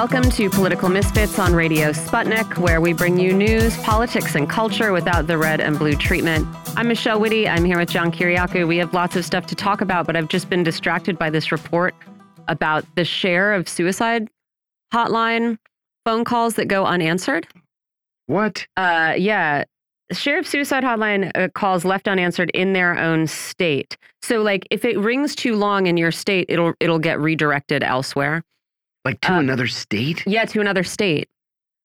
welcome to Political Misfits on Radio Sputnik, where we bring you news, politics, and culture without the red and blue treatment. I'm Michelle Witte. I'm here with John Kiriakou. We have lots of stuff to talk about, but I've just been distracted by this report about the share of suicide hotline phone calls that go unanswered. What? Uh, yeah. Share of suicide hotline uh, calls left unanswered in their own state. So, like, if it rings too long in your state, it'll it'll get redirected elsewhere. Like to uh, another state? Yeah, to another state.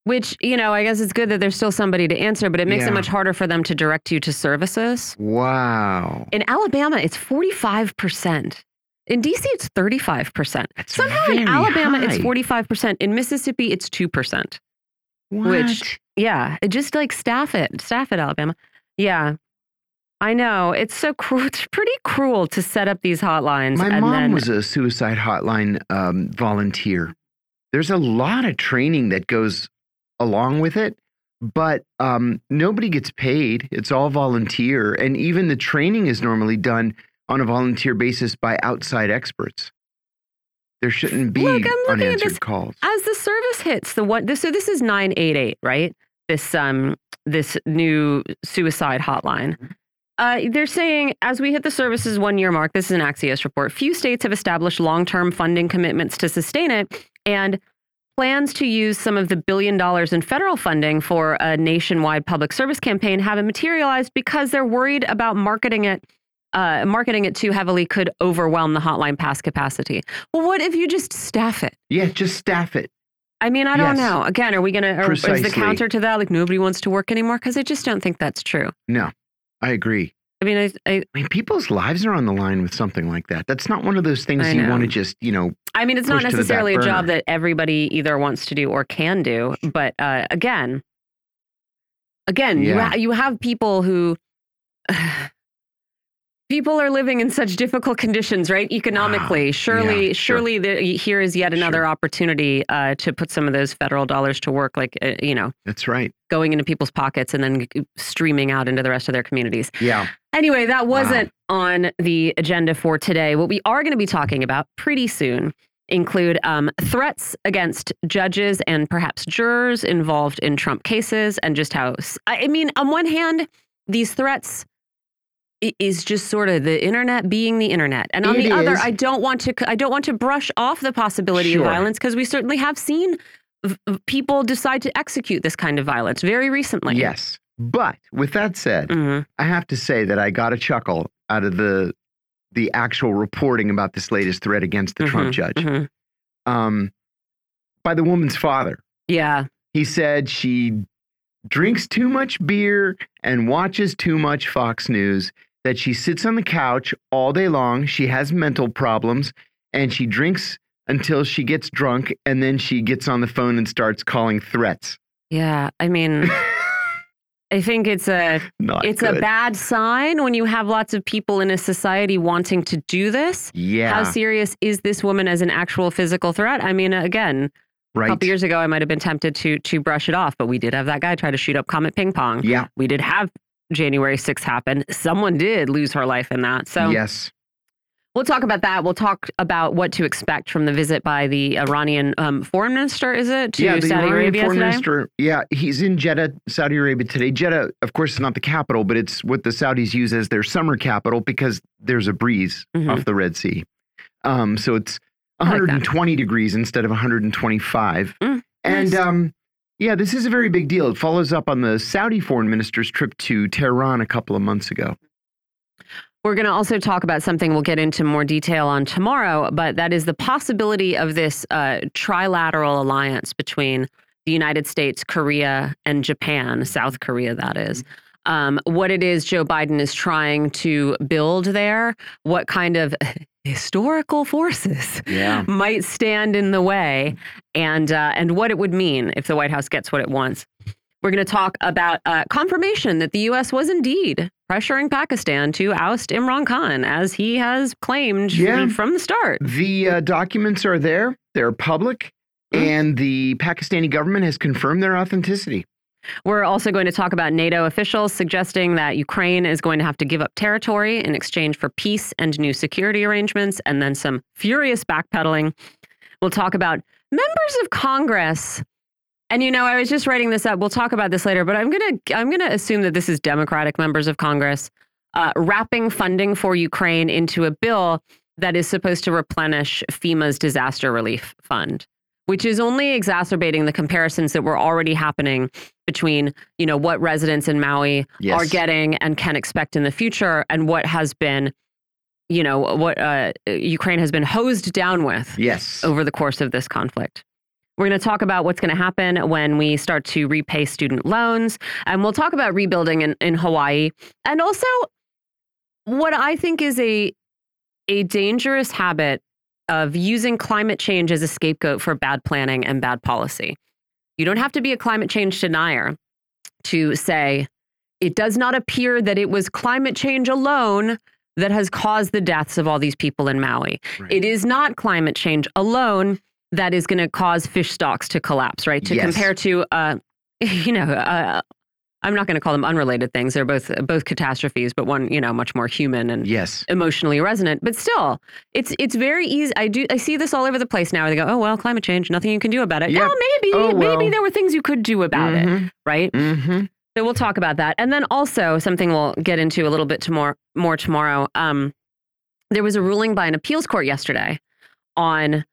Which, you know, I guess it's good that there's still somebody to answer, but it makes yeah. it much harder for them to direct you to services. Wow. In Alabama, it's 45%. In DC, it's 35%. That's Somehow in Alabama, high. it's 45%. In Mississippi, it's 2%. What? Which, yeah, it just like staff it, staff it, Alabama. Yeah. I know. It's so cruel. It's pretty cruel to set up these hotlines. My mom then, was a suicide hotline um, volunteer. There's a lot of training that goes along with it, but um, nobody gets paid. It's all volunteer. And even the training is normally done on a volunteer basis by outside experts. There shouldn't be Look, unanswered this, calls. As the service hits the one, this, so this is 988, right? This um this new suicide hotline. Uh, they're saying as we hit the service's one year mark, this is an Axios report. Few states have established long term funding commitments to sustain it, and plans to use some of the billion dollars in federal funding for a nationwide public service campaign haven't materialized because they're worried about marketing it. Uh, marketing it too heavily could overwhelm the hotline pass capacity. Well, what if you just staff it? Yeah, just staff it. I mean, I don't Yes. know. Again, are we going to, is the counter to that like nobody wants to work anymore? Because I just don't think that's true. No, I agree. I mean, I, I, I mean, people's lives are on the line with something like that. That's not one of those things you want to just, you know, I mean, it's not Pushed to the back necessarily a job that everybody either wants to do or can do. But uh, again, again, you, ha you have people who. People are living in such difficult conditions, right? Economically, Wow. surely, Yeah, sure. surely, the, here is yet another Sure. opportunity uh, to put some of those federal dollars to work, like uh, you know, that's right. going into people's pockets and then streaming out into the rest of their communities. Yeah. Anyway, that wasn't on the agenda for today. What we are going to be talking about pretty soon include um, threats against judges and perhaps jurors involved in Trump cases, and just how, i mean, on one hand, these threats i- is just sort of the internet being the internet and on It the other i don't want to i don't want to brush off the possibility Sure. of violence because we certainly have seen people decide to execute this kind of violence very recently Yes. But with that said, Mhm. I have to say that I got a chuckle out of the the actual reporting about this latest threat against the Trump Mhm, judge mhm. um, by the woman's father. yeah He said she drinks too much beer and watches too much Fox News, that she sits on the couch all day long, she has mental problems, and she drinks until she gets drunk, and then she gets on the phone and starts calling threats. Yeah, I mean, I think it's a Not it's a bad sign when you have lots of people in a society wanting to do this. Yeah. How serious is this woman as an actual physical threat? I mean, again, a couple years ago, I might have been tempted to to brush it off, but we did have that guy try to shoot up Comet Ping Pong. Yeah. We did have January 6th happen. Someone did lose her life in that. So yes. we'll talk about that. We'll talk about what to expect from the visit by the Iranian um, foreign minister. Is it to yeah, the Saudi Iranian Arabia foreign today? minister. Yeah, he's in Jeddah, Saudi Arabia today. Jeddah, of course, is not the capital, but it's what the Saudis use as their summer capital because there's a breeze Mhm. off the Red Sea. Um, so it's I like 120 degrees instead of 125. Mm, and nice. um, yeah, this is a very big deal. It follows up on the Saudi foreign minister's trip to Tehran a couple of months ago. We're going to also talk about something we'll get into more detail on tomorrow, but that is the possibility of this uh, trilateral alliance between the United States, Korea, and Japan, South Korea, that is. Um, what it is Joe Biden is trying to build there, what kind of historical forces Yeah. might stand in the way, and uh, and what it would mean if the White House gets what it wants. We're going to talk about uh, confirmation that the U.S. was indeed pressuring Pakistan to oust Imran Khan, as he has claimed Yeah. from the start. The uh, documents are there, they're public, and the Pakistani government has confirmed their authenticity. We're also going to talk about NATO officials suggesting that Ukraine is going to have to give up territory in exchange for peace and new security arrangements, and then some furious backpedaling. We'll talk about members of Congress. And you know, I was just writing this up. We'll talk about this later, but I'm gonna I'm gonna assume that this is Democratic members of Congress uh, wrapping funding for Ukraine into a bill that is supposed to replenish FEMA's disaster relief fund, which is only exacerbating the comparisons that were already happening between, you know, what residents in Maui Yes. are getting and can expect in the future and what has been, you know, what uh, Ukraine has been hosed down with Yes. over the course of this conflict. We're going to talk about what's going to happen when we start to repay student loans. And we'll talk about rebuilding in, in Hawaii. And also, what I think is a, a dangerous habit of using climate change as a scapegoat for bad planning and bad policy. You don't have to be a climate change denier to say, it does not appear that it was climate change alone that has caused the deaths of all these people in Maui. Right. It is not climate change alone that is going to cause fish stocks to collapse, right? To Yes. compare to, uh, you know, uh, I'm not going to call them unrelated things. They're both both catastrophes, but one, you know, much more human and Yes. emotionally resonant. But still, it's it's very easy. I do I see this all over the place now. Where they go, oh well, climate change, nothing you can do about it. Yep. Yeah, maybe Oh, maybe there were things you could do about it, Mhm. right? Mhm. So we'll talk about that. And then also something we'll get into a little bit tomorrow, more tomorrow. Um, there was a ruling by an appeals court yesterday on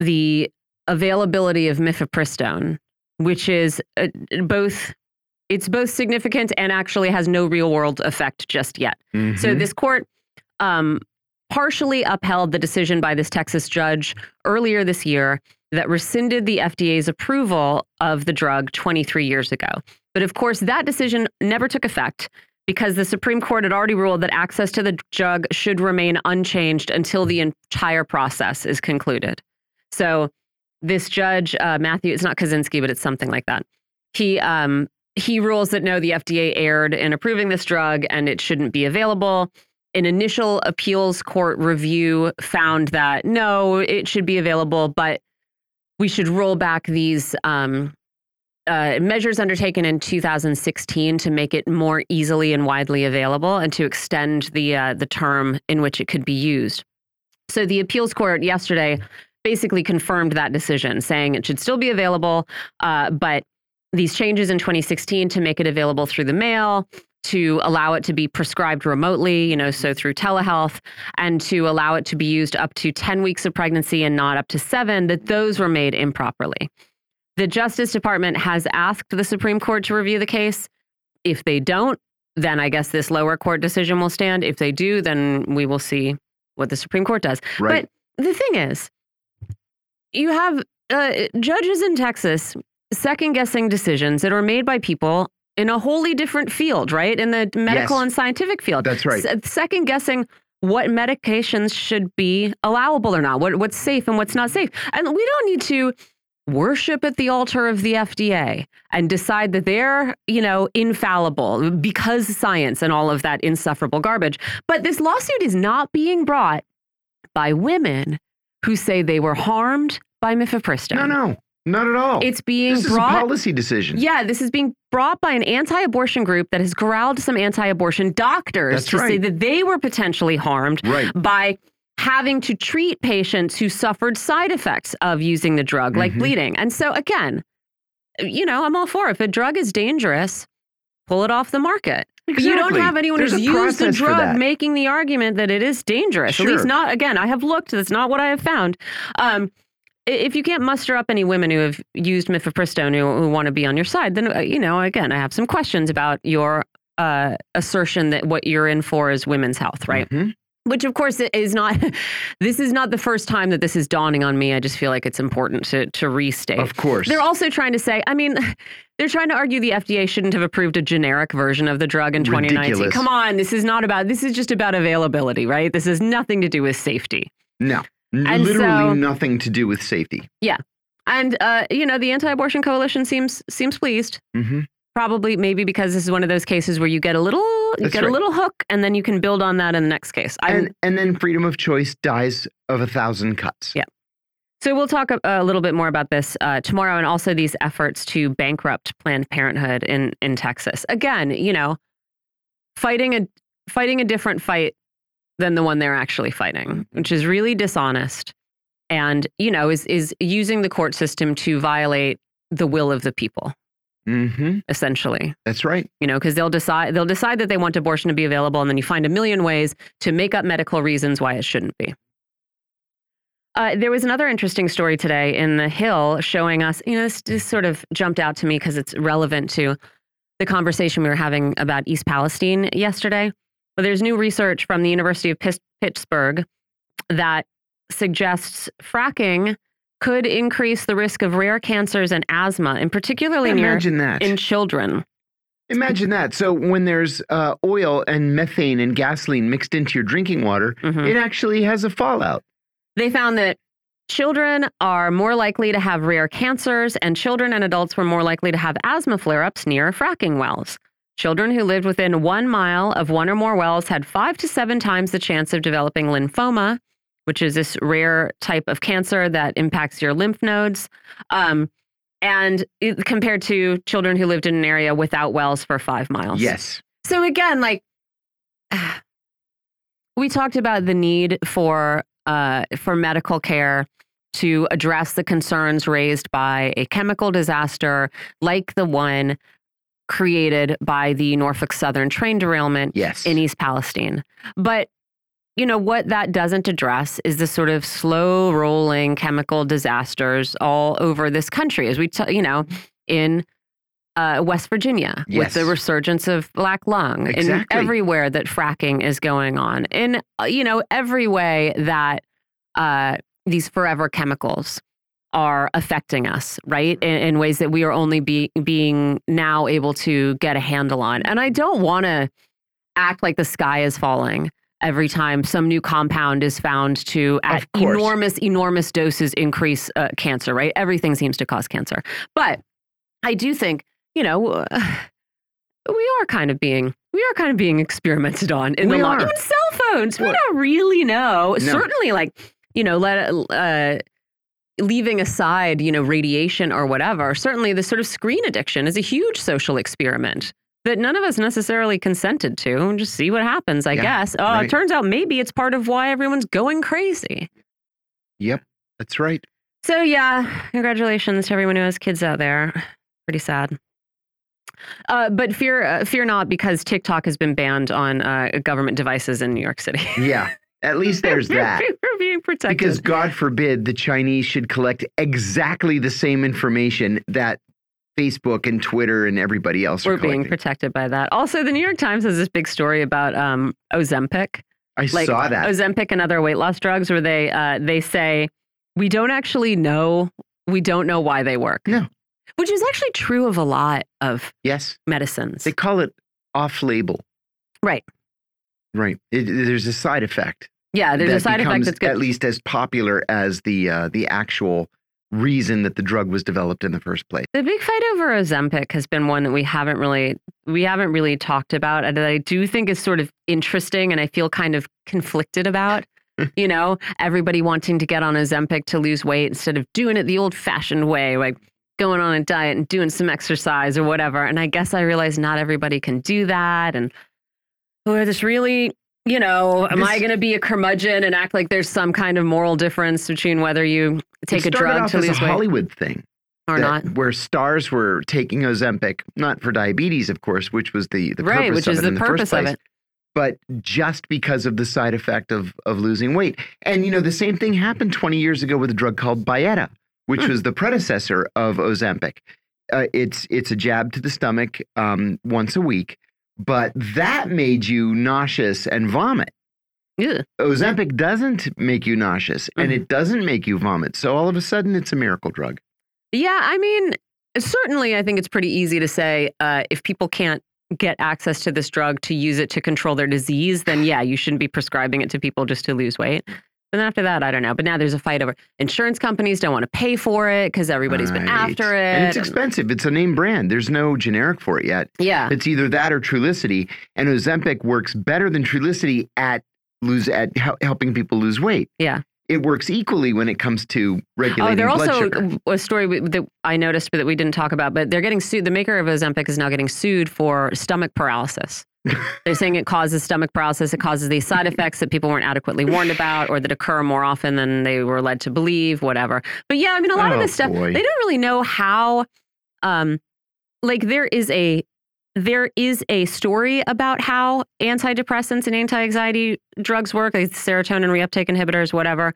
the availability of mifepristone, which is uh, both it's both significant and actually has no real world effect just yet. So Mhm. this court um, partially upheld the decision by this Texas judge earlier this year that rescinded the FDA's approval of the drug 23 years ago. But of course, that decision never took effect because the Supreme Court had already ruled that access to the drug should remain unchanged until the entire process is concluded. So this judge, uh, Matthew, it's not Kaczynski, but it's something like that. He um, he rules that no, the FDA erred in approving this drug and it shouldn't be available. An initial appeals court review found that no, it should be available, but we should roll back these um, uh, measures undertaken in 2016 to make it more easily and widely available and to extend the uh, the term in which it could be used. So the appeals court yesterday basically confirmed that decision, saying it should still be available, uh, but these changes in 2016 to make it available through the mail, to allow it to be prescribed remotely, you know, so through telehealth, and to allow it to be used up to 10 weeks of pregnancy and not up to seven, that those were made improperly. The Justice Department has asked the Supreme Court to review the case. If they don't, then I guess this lower court decision will stand. If they do, then we will see what the Supreme Court does. Right. But the thing is, you have uh, judges in Texas second guessing decisions that are made by people in a wholly different field, right? In the medical Yes. and scientific field. That's right. Se- second guessing what medications should be allowable or not, what, what's safe and what's not safe. And we don't need to worship at the altar of the FDA and decide that they're, you know, infallible because science and all of that insufferable garbage. But this lawsuit is not being brought by women who say they were harmed by mifepristone. No, no, not at all. It's being this is brought a policy decision. yeah, this is being brought by an anti-abortion group that has corralled some anti-abortion doctors That's to say that they were potentially harmed Right. by having to treat patients who suffered side effects of using the drug, like Mhm. bleeding. And so again, you know, I'm all for it. if a drug is dangerous, pull it off the market. But you don't have anyone There's who's used the drug making the argument that it is dangerous. At least not again. I have looked. That's not what I have found. Um, if you can't muster up any women who have used mifepristone who, who want to be on your side, then uh, you know again, I have some questions about your uh, assertion that what you're in for is women's health, right? Mhm. Which of course is not. this is not the first time that this is dawning on me. I just feel like it's important to to restate. Of course. They're also trying to say, I mean, they're trying to argue the FDA shouldn't have approved a generic version of the drug in 2019. Ridiculous. Come on, this is not about, this is just about availability, right? This has nothing to do with safety. no. And Literally so- nothing to do with safety. Yeah. And, uh, you know, the anti abortion coalition seems seems pleased. hmm Probably, maybe because this is one of those cases where you get a little, you That's get a little hook, and then you can build on that in the next case. I'm, And and then freedom of choice dies of a thousand cuts. Yeah. So we'll talk a, a little bit more about this uh, tomorrow, and also these efforts to bankrupt Planned Parenthood in in Texas. Again, you know, fighting a fighting a different fight than the one they're actually fighting, which is really dishonest and you know is is using the court system to violate the will of the people Mm -hmm. essentially That's right. you know because they'll decide they'll decide that they want abortion to be available and then you find a million ways to make up medical reasons why it shouldn't be uh, there was another interesting story today in the hill showing us you know this, this sort of jumped out to me because it's relevant to the conversation we were having about east palestine yesterday but there's new research from the university of pittsburgh that suggests fracking could increase the risk of rare cancers and asthma and particularly near that. in children Imagine that. So when there's uh, oil and methane and gasoline mixed into your drinking water, Mhm. it actually has a fallout. They found that children are more likely to have rare cancers, and children and adults were more likely to have asthma flare ups near fracking wells. Children who lived within one mile of one or more wells had five to seven times the chance of developing lymphoma, which is this rare type of cancer that impacts your lymph nodes. Um, and it- compared to children who lived in an area without wells for five miles. Yes. So again, like we talked about the need for uh, for medical care to address the concerns raised by a chemical disaster like the one created by the Norfolk Southern train derailment Yes. in East Palestine. But you know what that doesn't address is the sort of slow rolling chemical disasters all over this country as we t- you know in uh, West Virginia with the resurgence of black lung and Exactly. everywhere that fracking is going on in uh, you know every way that uh, these forever chemicals are affecting us right in, in ways that we are only be, being now able to get a handle on. And I don't want to act like the sky is falling every time some new compound is found to at enormous enormous doses increase uh, cancer right? Everything seems to cause cancer. But i do think you know uh, we are kind of being we are kind of being experimented on in We the long even cell phones. We What? don't really know. No. certainly like you know let uh leaving aside you know radiation or whatever certainly the sort of screen addiction is a huge social experiment that none of us necessarily consented to just see what happens i Yeah, guess oh right. it turns out maybe it's part of why everyone's going crazy Yep. That's right. so yeah congratulations to everyone who has kids out there pretty sad uh, but fear uh, fear not because tiktok has been banned on uh, government devices in new york city Yeah. At least there's that. we're being protected Because God forbid the Chinese should collect exactly the same information that Facebook and Twitter and everybody else we're are being protected by that. Also, the New York Times has this big story about um, Ozempic, I like saw that. Ozempic and other weight loss drugs, where they uh, they say we don't actually know, we don't know why they work. No. which is actually true of a lot of yes. medicines. They call it off label. Right. Right. It, there's a side effect. Yeah, there's a side effect that's good. at least as popular as the uh, the actual reason that the drug was developed in the first place. The big fight over Ozempic has been one that we haven't really we haven't really talked about and that I do think is sort of interesting and I feel kind of conflicted about. you know, everybody wanting to get on Ozempic to lose weight instead of doing it the old-fashioned way, like going on a diet and doing some exercise or whatever. And I guess I realize not everybody can do that and or this really you know, am I going to be a curmudgeon and act like there's some kind of moral difference between whether you take a drug to lose a weight Hollywood thing. or not? Where stars were taking Ozempic, not for diabetes, of course, which was the, the right, purpose which of is it the in the purpose first of place. it. But just because of the side effect of of losing weight. And you know, the same thing happened 20 years ago with a drug called Byetta, which Hmm. was the predecessor of Ozempic. Uh, it's it's a jab to the stomach um, once a week, but that made you nauseous and vomit. Ew. Ozempic doesn't make you nauseous and Mhm. it doesn't make you vomit. So all of a sudden, it's a miracle drug. Yeah, I mean, certainly, I think it's pretty easy to say uh, if people can't get access to this drug to use it to control their disease, then yeah, you shouldn't be prescribing it to people just to lose weight. But then after that, I don't know. But now there's a fight over insurance companies don't want to pay for it because everybody's been after it. And it's expensive. It's a name brand. There's no generic for it yet. yeah, It's either that or Trulicity. And Ozempic works better than Trulicity at lose at helping people lose weight. yeah. It works equally when it comes to oh, regulating Oh, there also sugar. a story that I noticed but that we didn't talk about. But they're getting sued. The maker of Ozempic is now getting sued for stomach paralysis They're saying it causes stomach paralysis. It causes these side effects that people weren't adequately warned about or that occur more often than they were led to believe, whatever. But yeah, I mean, a lot oh, of this stuff, they don't really know how, um, like there is a, there is a story about how antidepressants and anti-anxiety drugs work, like serotonin reuptake inhibitors, whatever.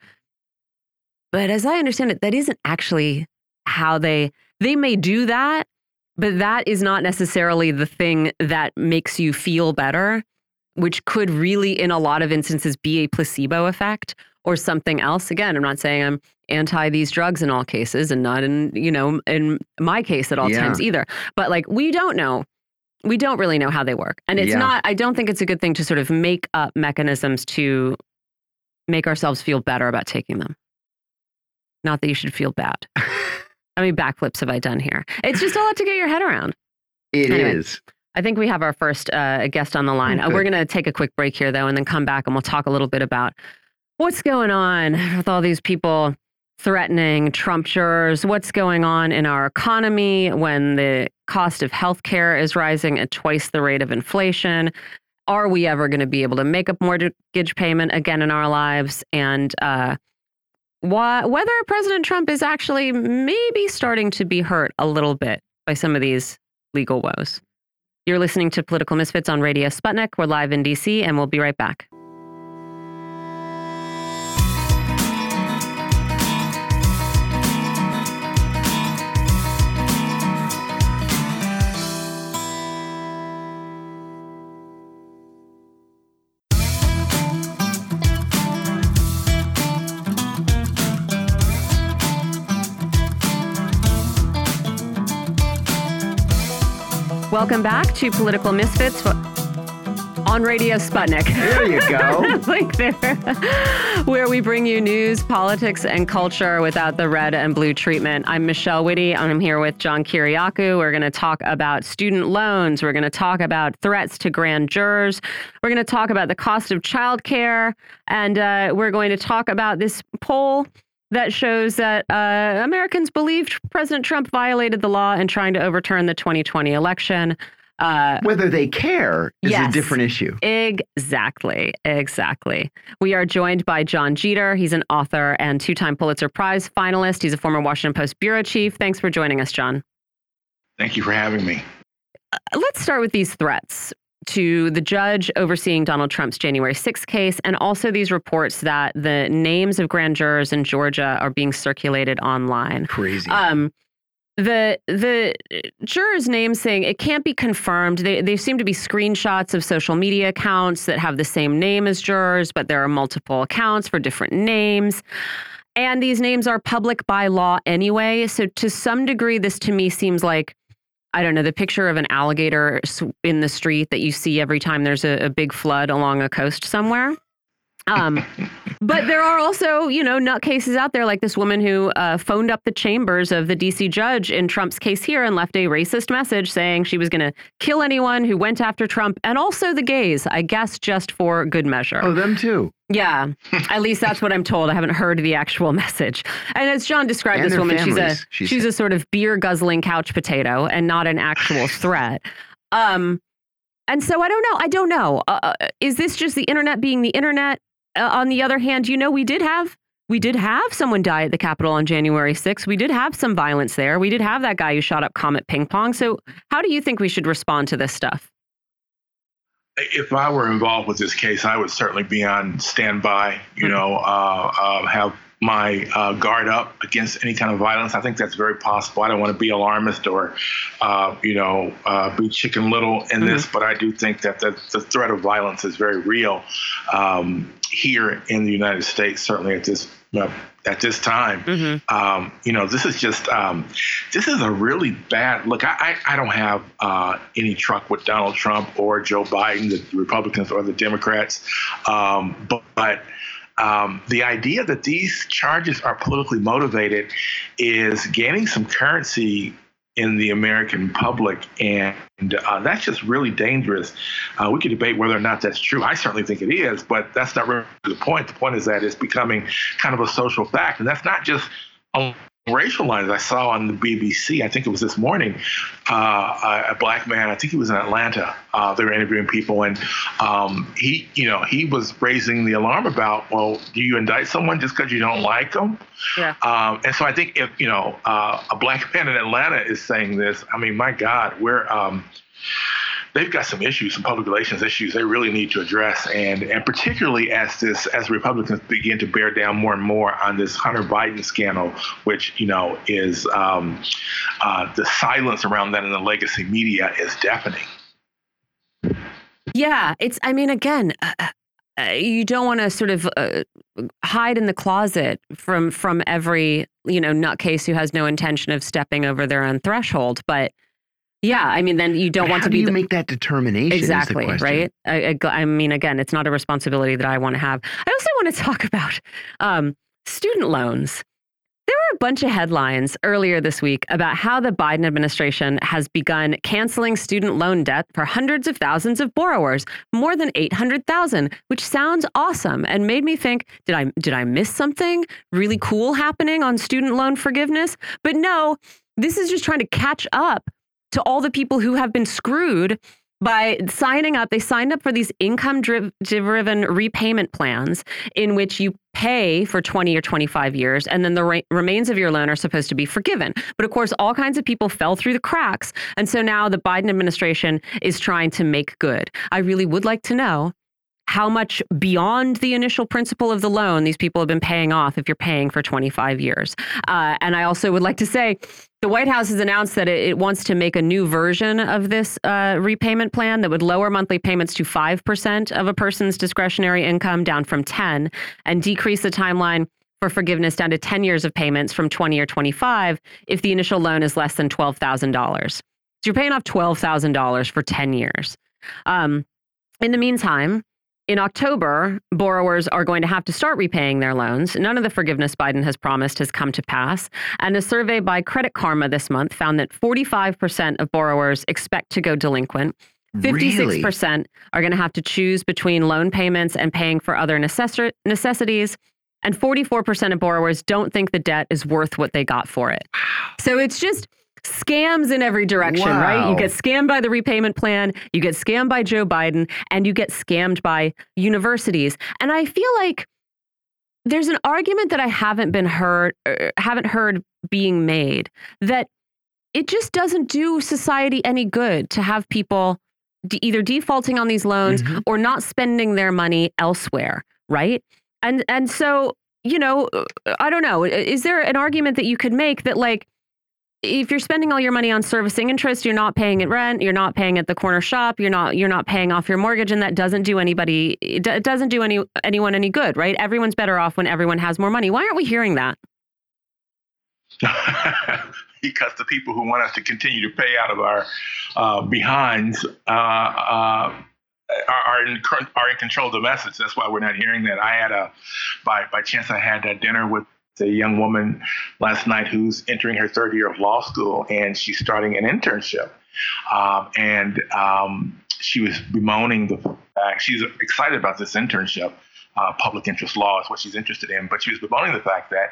But as I understand it, that isn't actually how they, they may do that, but that is not necessarily the thing that makes you feel better, which could really, in a lot of instances, be a placebo effect or something else. Again, I'm not saying I'm anti these drugs in all cases and not in, you know, in my case at all Yeah. times either. But like, we don't know. We don't really know how they work. And it's Yeah. not, I don't think it's a good thing to sort of make up mechanisms to make ourselves feel better about taking them. Not that you should feel bad. I mean, backflips have I done here? It's just a lot to get your head around. It Anyway. is. I think we have our first uh, guest on the line. Oh, Uh, we're going to take a quick break here, though, and then come back and we'll talk a little bit about what's going on with all these people threatening Trump jurors, what's going on in our economy when the cost of healthcare is rising at twice the rate of inflation. Are we ever going to be able to make a mortgage payment again in our lives? And uh, why, whether President Trump is actually maybe starting to be hurt a little bit by some of these legal woes. You're listening to Political Misfits on Radio Sputnik. We're live in DC, and we'll be right back. Welcome back to Political Misfits on Radio Sputnik. There you go. like there, where we bring you news, politics, and culture without the red and blue treatment. I'm Michelle Witte, and I'm here with John Kiriakou. We're going to talk about student loans. We're going to talk about threats to grand jurors. We're going to talk about the cost of childcare, and uh, we're going to talk about this poll that shows that uh, Americans believed President Trump violated the law in trying to overturn the 2020 election. Uh, Whether they care is Yes. a different issue. Exactly. Exactly. We are joined by Jon Jeter. He's an author and two time Pulitzer Prize finalist. He's a former Washington Post bureau chief. Thanks for joining us, John. Thank you for having me. Let's start with these threats to the judge overseeing Donald Trump's January 6th case, and also these reports that the names of grand jurors in Georgia are being circulated online. Crazy. Um, the the jurors' names saying it can't be confirmed. They they seem to be screenshots of social media accounts that have the same name as jurors, but there are multiple accounts for different names. And these names are public by law anyway. So to some degree, this to me seems like I don't know the picture of an alligator in the street that you see every time there's a, a big flood along a coast somewhere. Um, but there are also, you know, nutcases out there like this woman who uh, phoned up the chambers of the DC judge in Trump's case here and left a racist message saying she was going to kill anyone who went after Trump and also the gays, I guess, just for good measure. oh, them too. Yeah, at least that's what I'm told. I haven't heard the actual message. And as John described And this woman, she's a she she's a sort of beer guzzling couch potato and not an actual threat. Um, and so I don't know. I don't know. Uh, uh, is this just the internet being the internet? Uh, on the other hand, you know, we did have we did have someone die at the Capitol on January 6th. We did have some violence there. We did have that guy who shot up Comet Ping Pong. So how do you think we should respond to this stuff? If I were involved with this case, I would certainly be on standby, you Mhm. know, uh, uh, have my uh, guard up against any kind of violence. I think that's very possible. I don't want to be alarmist or, uh, you know, uh, be chicken little in this, but I do think that the, the threat of violence is very real um, here in the United States, certainly at this at this time. Mm-hmm. um, you know, this is just um, this is a really bad look. I, I, I don't have uh, any truck with Donald Trump or Joe Biden, the Republicans or the Democrats, um, but. but um, the idea that these charges are politically motivated is gaining some currency in the American public, and uh, that's just really dangerous. Uh, we could debate whether or not that's true. I certainly think it is, but that's not really the point. The point is that it's becoming kind of a social fact, and that's not just racial lines. I saw on the BBC, I think it was this morning, uh, a, a, black man, I think he was in Atlanta. Uh, they were interviewing people, and um, he, you know, he was raising the alarm about, well, do you indict someone just because you don't like them? Yeah. Um, and so I think if you know uh, a black man in Atlanta is saying this, I mean, my God, we're um, they've got some issues, some public relations issues they really need to address, and and particularly as this as Republicans begin to bear down more and more on this Hunter Biden scandal, which you know is um, uh, the silence around that in the legacy media is deafening. Yeah, it's. I mean, again. Uh, uh you don't want to sort of uh, hide in the closet from from every you know nutcase who has no intention of stepping over their own threshold, but yeah, I mean, then you don't but want to be. you make that determination? Exactly, right? I, I, I, mean, again, it's not a responsibility that I want to have. I also want to talk about um, student loans. There were a bunch of headlines earlier this week about how the Biden administration has begun canceling student loan debt for hundreds of thousands of borrowers, more than 800,000, which sounds awesome and made me think, did I did I miss something really cool happening on student loan forgiveness? But no, this is just trying to catch up to all the people who have been screwed by signing up. They signed up for these income driven repayment plans in which you pay for 20 or 25 years, and then the re remains of your loan are supposed to be forgiven. But of course, all kinds of people fell through the cracks. And so now the Biden administration is trying to make good. I really would like to know how much beyond the initial principal of the loan these people have been paying off if you're paying for 25 years. Uh, and I also would like to say the White House has announced that it, it wants to make a new version of this uh, repayment plan that would lower monthly payments to 5% of a person's discretionary income down from 10 and decrease the timeline for forgiveness down to 10 years of payments from 20 or 25 if the initial loan is less than $12,000. So you're paying off $12,000 for 10 years. Um, in the meantime, in October, borrowers are going to have to start repaying their loans. None of the forgiveness Biden has promised has come to pass. And a survey by Credit Karma this month found that 45% of borrowers expect to go delinquent. 56% really? are going to have to choose between loan payments and paying for other necess necessities. And 44% of borrowers don't think the debt is worth what they got for it. Wow. So it's just scams in every direction, wow. right? You get scammed by the repayment plan, you get scammed by Joe Biden, and you get scammed by universities. And I feel like there's an argument that I haven't been heard er, haven't heard being made that it just doesn't do society any good to have people either defaulting on these loans mm -hmm. or not spending their money elsewhere, right? And and so, you know, I don't know, is there an argument that you could make that like if you're spending all your money on servicing interest, you're not paying at rent, you're not paying at the corner shop, you're not you're not paying off your mortgage, and that doesn't do anybody it doesn't do any anyone any good, right? Everyone's better off when everyone has more money. Why aren't we hearing that? because the people who want us to continue to pay out of our uh, behinds uh, uh, are in are in control of the message. That's why we're not hearing that. I had a by by chance I had that dinner with a young woman last night who's entering her third year of law school and she's starting an internship. Um, and um, she was bemoaning the fact she's excited about this internship uh, public interest law is what she's interested in. But she was bemoaning the fact that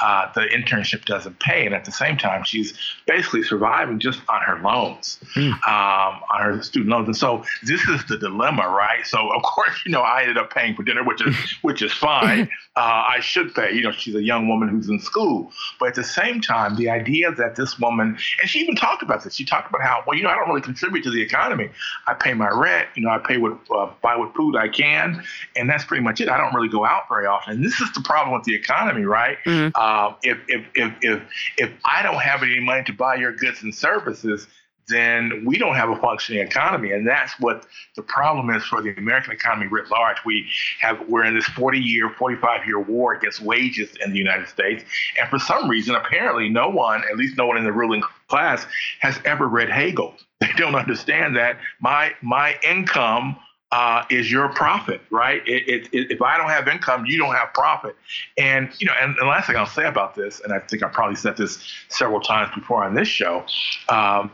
uh, the internship doesn't pay, and at the same time, she's basically surviving just on her loans, mm. um, on her student loans. And so this is the dilemma, right? So of course, you know, I ended up paying for dinner, which is which is fine. Uh, I should pay. You know, she's a young woman who's in school, but at the same time, the idea that this woman, and she even talked about this. She talked about how, well, you know, I don't really contribute to the economy. I pay my rent. You know, I pay what uh, buy what food I can, and that's pretty much it. I don't really go out very often. And this is the problem with the economy, right? Mm-hmm. Uh, if, if, if, if, if I don't have any money to buy your goods and services, then we don't have a functioning economy. And that's what the problem is for the American economy writ large. We have we're in this 40 year, 45 year war against wages in the United States. And for some reason, apparently no one, at least no one in the ruling class, has ever read Hegel. They don't understand that my my income uh, is your profit, right? It, it, it, if I don't have income, you don't have profit. And you know, and the last thing I'll say about this, and I think I probably said this several times before on this show, um,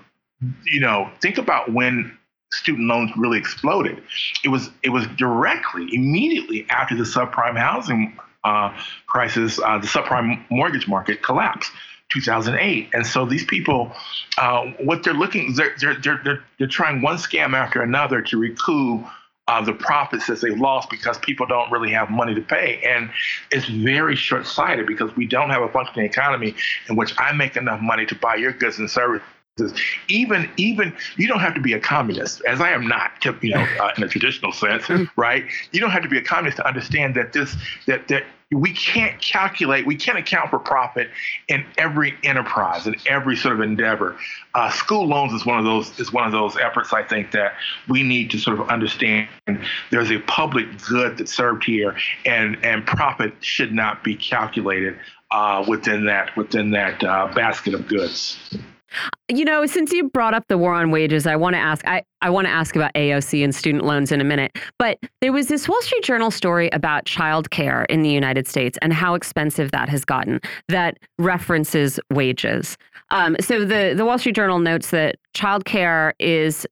you know, think about when student loans really exploded. It was it was directly, immediately after the subprime housing uh, crisis, uh, the subprime mortgage market collapsed 2008. And so these people, uh, what they're looking, they're, they're, they're, they're, trying one scam after another to recoup uh, the profits that they've lost because people don't really have money to pay. And it's very short sighted because we don't have a functioning economy in which I make enough money to buy your goods and services even even you don't have to be a communist as i am not you know uh, in a traditional sense mm. right you don't have to be a communist to understand that this that that we can't calculate, we can't account for profit in every enterprise, in every sort of endeavor. Uh, school loans is one of those is one of those efforts I think that we need to sort of understand. There's a public good that's served here, and and profit should not be calculated uh, within that within that uh, basket of goods. You know, since you brought up the war on wages, I want to ask I, I want to ask about AOC and student loans in a minute. But there was this Wall Street Journal story about childcare in the United States and how expensive that has gotten that references wages. Um, so the, the Wall Street Journal notes that childcare is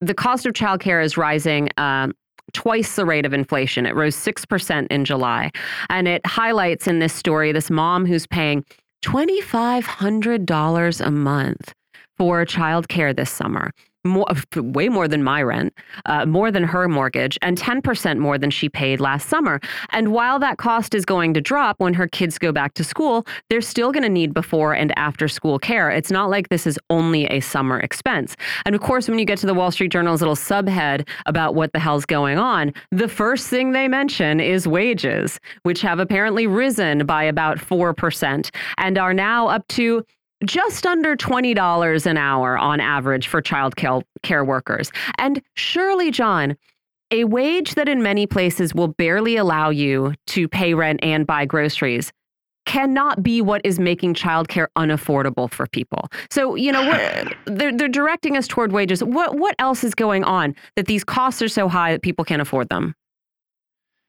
the cost of childcare is rising um, twice the rate of inflation. It rose 6% in July. And it highlights in this story this mom who's paying $2,500 a month for childcare this summer more, way more than my rent, uh, more than her mortgage, and 10% more than she paid last summer. And while that cost is going to drop when her kids go back to school, they're still going to need before and after school care. It's not like this is only a summer expense. And of course, when you get to the Wall Street Journal's little subhead about what the hell's going on, the first thing they mention is wages, which have apparently risen by about 4% and are now up to just under $20 an hour on average for child care workers. And surely, John, a wage that in many places will barely allow you to pay rent and buy groceries cannot be what is making childcare unaffordable for people. So, you know, they're, they're directing us toward wages. What, what else is going on that these costs are so high that people can't afford them?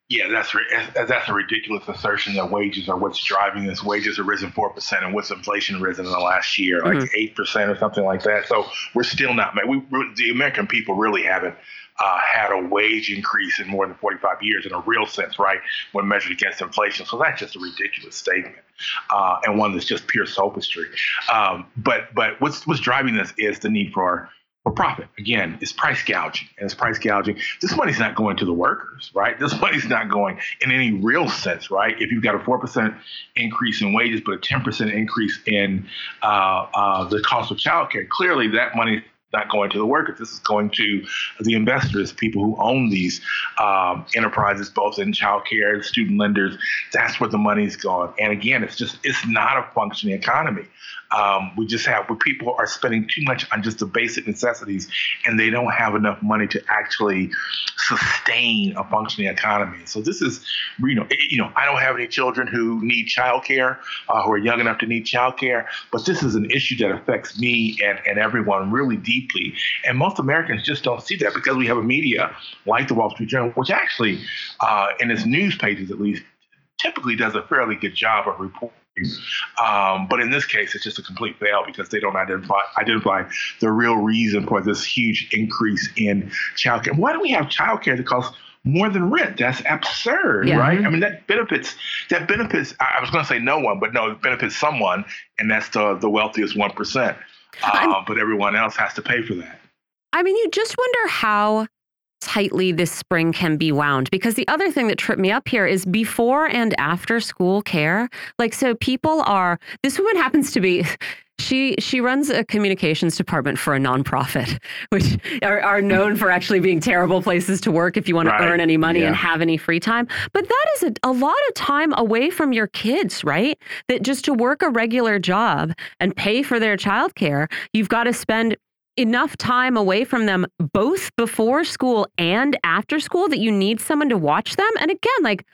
Yeah, that's that's a ridiculous assertion that wages are what's driving this. Wages have risen four percent, and what's inflation risen in the last year, like mm-hmm. 8 mm-hmm. percent or something like that. So we're still not. We the American people really haven't uh, had a wage increase in more than 45 years in a real sense, right? When measured against inflation. So that's just a ridiculous statement, uh, and one that's just pure sophistry. Um, but but what's what's driving this is the need for for profit. Again, it's price gouging, and it's price gouging. This money's not going to the workers, right? This money's not going in any real sense, right? If you've got a four percent increase in wages, but a ten percent increase in uh, uh, the cost of childcare, clearly that money not going to the workers. This is going to the investors, people who own these um, enterprises, both in childcare student lenders. That's where the money's going. And again, it's just it's not a functioning economy. Um, we just have where people are spending too much on just the basic necessities, and they don't have enough money to actually sustain a functioning economy. So this is, you know, you know, I don't have any children who need childcare, uh, who are young enough to need childcare, but this is an issue that affects me and, and everyone really deeply. And most Americans just don't see that because we have a media like the Wall Street Journal, which actually, uh, in its news pages at least, typically does a fairly good job of reporting um, but in this case, it's just a complete fail because they don't identify identify the real reason for this huge increase in childcare. Why do we have childcare that costs more than rent? That's absurd, yeah. right? I mean, that benefits that benefits. I was going to say no one, but no, it benefits someone, and that's the the wealthiest one percent. Uh, but everyone else has to pay for that. I mean, you just wonder how tightly this spring can be wound. Because the other thing that tripped me up here is before and after school care. Like, so people are, this woman happens to be, she she runs a communications department for a nonprofit, which are, are known for actually being terrible places to work if you want right. to earn any money yeah. and have any free time. But that is a, a lot of time away from your kids, right? That just to work a regular job and pay for their childcare, you've got to spend enough time away from them both before school and after school that you need someone to watch them. And again, like,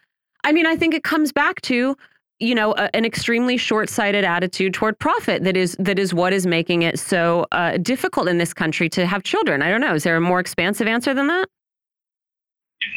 I mean, I think it comes back to you know a, an extremely short-sighted attitude toward profit that is that is what is making it so uh, difficult in this country to have children. I don't know. Is there a more expansive answer than that?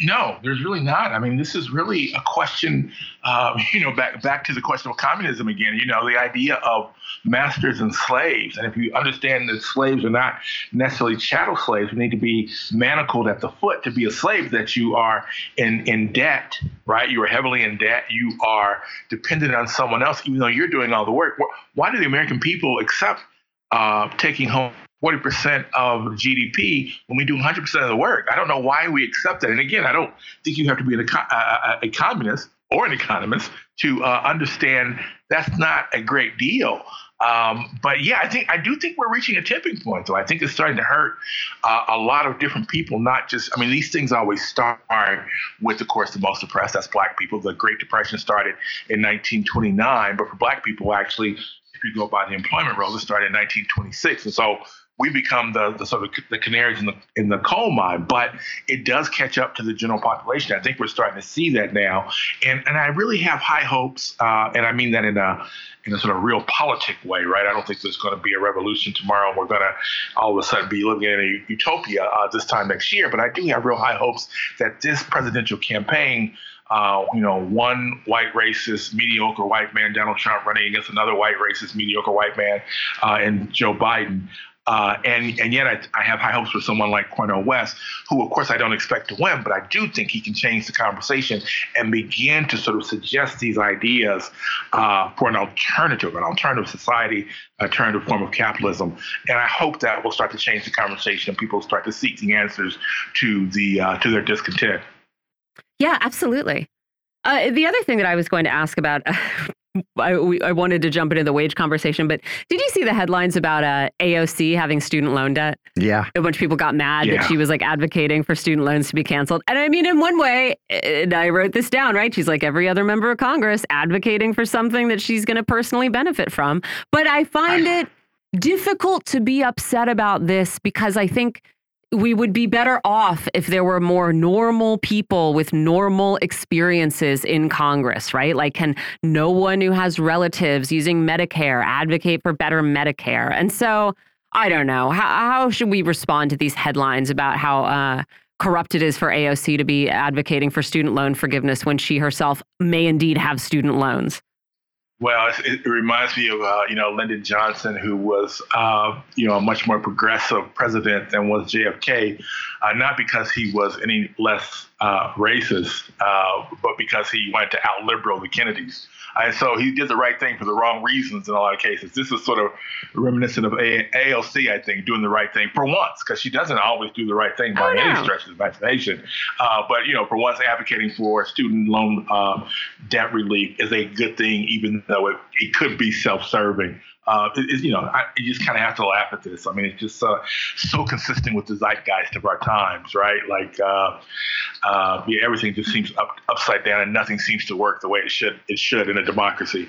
No, there's really not. I mean, this is really a question, uh, you know, back back to the question of communism again. You know, the idea of masters and slaves, and if you understand that slaves are not necessarily chattel slaves, you need to be manacled at the foot to be a slave. That you are in in debt, right? You are heavily in debt. You are dependent on someone else, even though you're doing all the work. Why do the American people accept uh, taking home 40% of GDP when we do 100% of the work. I don't know why we accept that. And again, I don't think you have to be an uh, a communist or an economist to uh, understand that's not a great deal. Um, but yeah, I think I do think we're reaching a tipping point. Though I think it's starting to hurt uh, a lot of different people. Not just, I mean, these things always start with, of course, the most oppressed. That's Black people. The Great Depression started in 1929, but for Black people, actually, if you go by the employment rolls, it started in 1926. And so we become the, the sort of the canaries in the in the coal mine, but it does catch up to the general population. I think we're starting to see that now, and and I really have high hopes, uh, and I mean that in a in a sort of realpolitik way, right? I don't think there's going to be a revolution tomorrow, and we're going to all of a sudden be living in a utopia uh, this time next year. But I do have real high hopes that this presidential campaign. Uh, you know, one white racist, mediocre white man, Donald Trump, running against another white racist, mediocre white man, uh, and Joe Biden. Uh, and and yet I, I, have high hopes for someone like Cornel West, who of course I don't expect to win, but I do think he can change the conversation and begin to sort of suggest these ideas uh, for an alternative, an alternative society, alternative form of capitalism. And I hope that will start to change the conversation and people start to seek the answers to the uh, to their discontent. Yeah, absolutely. Uh, the other thing that I was going to ask about I, we, I wanted to jump into the wage conversation, but did you see the headlines about uh, AOC having student loan debt? Yeah. A bunch of people got mad yeah. that she was like advocating for student loans to be canceled. And I mean, in one way, and I wrote this down, right? She's like every other member of Congress advocating for something that she's going to personally benefit from. But I find it difficult to be upset about this because I think we would be better off if there were more normal people with normal experiences in Congress, right? Like, can no one who has relatives using Medicare advocate for better Medicare? And so, I don't know. How, how should we respond to these headlines about how uh, corrupt it is for AOC to be advocating for student loan forgiveness when she herself may indeed have student loans? Well, it, reminds me of uh, you know Lyndon Johnson, who was uh, you know a much more progressive president than was JFK, uh, not because he was any less uh, racist, uh, but because he wanted to out liberal the Kennedys. And so he did the right thing for the wrong reasons in a lot of cases. This is sort of reminiscent of a- AOC, I think, doing the right thing for once, because she doesn't always do the right thing by oh, any stretch of the imagination. Uh, but, you know, for once, advocating for student loan uh, debt relief is a good thing, even though it, it could be self serving uh, it, you know, I, you just kind of have to laugh at this. I mean, it's just uh, so consistent with the zeitgeist of our times, right? Like, uh, uh, yeah, everything just seems up, upside down, and nothing seems to work the way it should. It should in a democracy.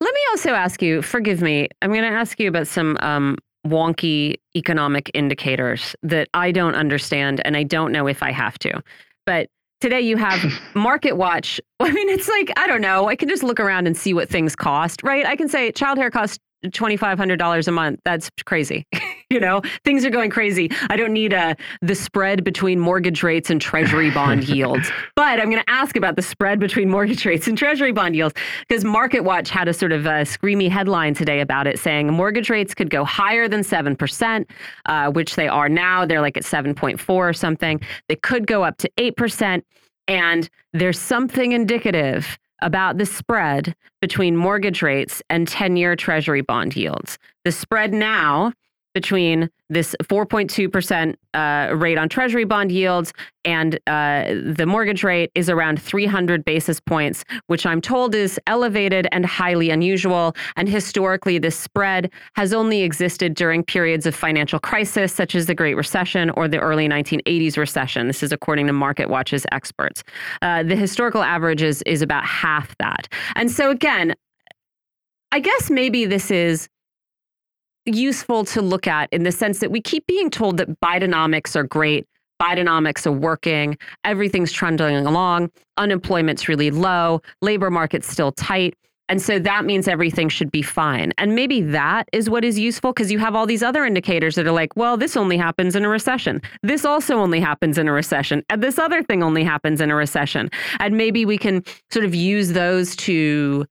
Let me also ask you. Forgive me. I'm going to ask you about some um, wonky economic indicators that I don't understand, and I don't know if I have to. But Today you have Market Watch. I mean, it's like, I don't know. I can just look around and see what things cost, right? I can say child hair costs $2,500 a month. That's crazy. you know, things are going crazy. I don't need a, uh, the spread between mortgage rates and treasury bond yields. But I'm going to ask about the spread between mortgage rates and treasury bond yields because Market Watch had a sort of a screamy headline today about it saying mortgage rates could go higher than 7%, uh, which they are now. They're like at 7.4 or something. They could go up to 8%. And there's something indicative about the spread between mortgage rates and 10 year Treasury bond yields. The spread now between this 4.2% uh, rate on Treasury bond yields and uh, the mortgage rate is around 300 basis points, which I'm told is elevated and highly unusual. And historically, this spread has only existed during periods of financial crisis, such as the Great Recession or the early 1980s recession. This is according to Market Watch's experts. Uh, the historical average is, is about half that. And so, again, I guess maybe this is useful to look at in the sense that we keep being told that Bidenomics are great, Bidenomics are working, everything's trundling along, unemployment's really low, labor market's still tight. And so that means everything should be fine. And maybe that is what is useful because you have all these other indicators that are like, well, this only happens in a recession. This also only happens in a recession. And this other thing only happens in a recession. And maybe we can sort of use those to